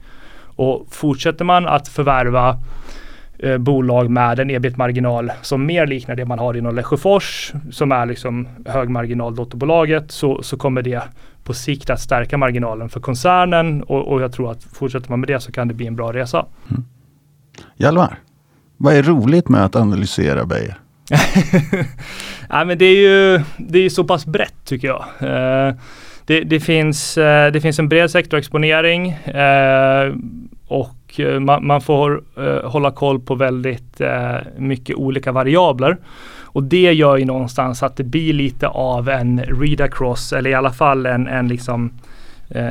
Och fortsätter man att förvärva eh, bolag med en ebit-marginal som mer liknar det man har inom Lesjöfors, som är liksom högmarginal-dotterbolaget, så, så kommer det på sikt att stärka marginalen för koncernen och, och, jag tror att fortsätter man med det så kan det bli en bra resa. Mm. Hjalmar, vad är roligt med att analysera Beijer? (laughs) Nej, men det är ju det är så pass brett tycker jag. Eh, det, det, finns, eh, det finns en bred sektorexponering eh, och eh, man, man får eh, hålla koll på väldigt eh, mycket olika variabler. Och det gör ju någonstans att det blir lite av en read across eller i alla fall en, en liksom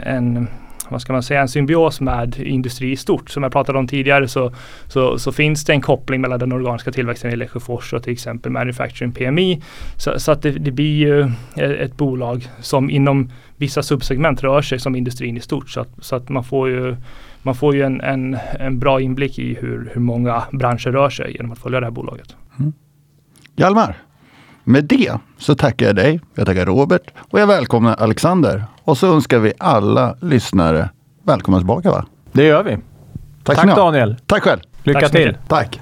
en vad ska man säga, en symbios med industri i stort. Som jag pratade om tidigare så, så, så finns det en koppling mellan den organiska tillväxten i Lesjöfors och till exempel Manufacturing PMI. Så, så att det, det, blir ju ett bolag som inom vissa subsegment rör sig som industrin i stort. Så att, så att man får ju man får ju en, en, en bra inblick i hur, hur många branscher rör sig genom att följa det här bolaget. Mm. Hjalmar, med det så tackar jag dig, jag tackar Robert och jag välkomnar Alexander. Och så önskar vi alla lyssnare välkomna tillbaka va? Det gör vi. Tack, Tack Daniel. Tack själv. Lycka Tack till. Tack.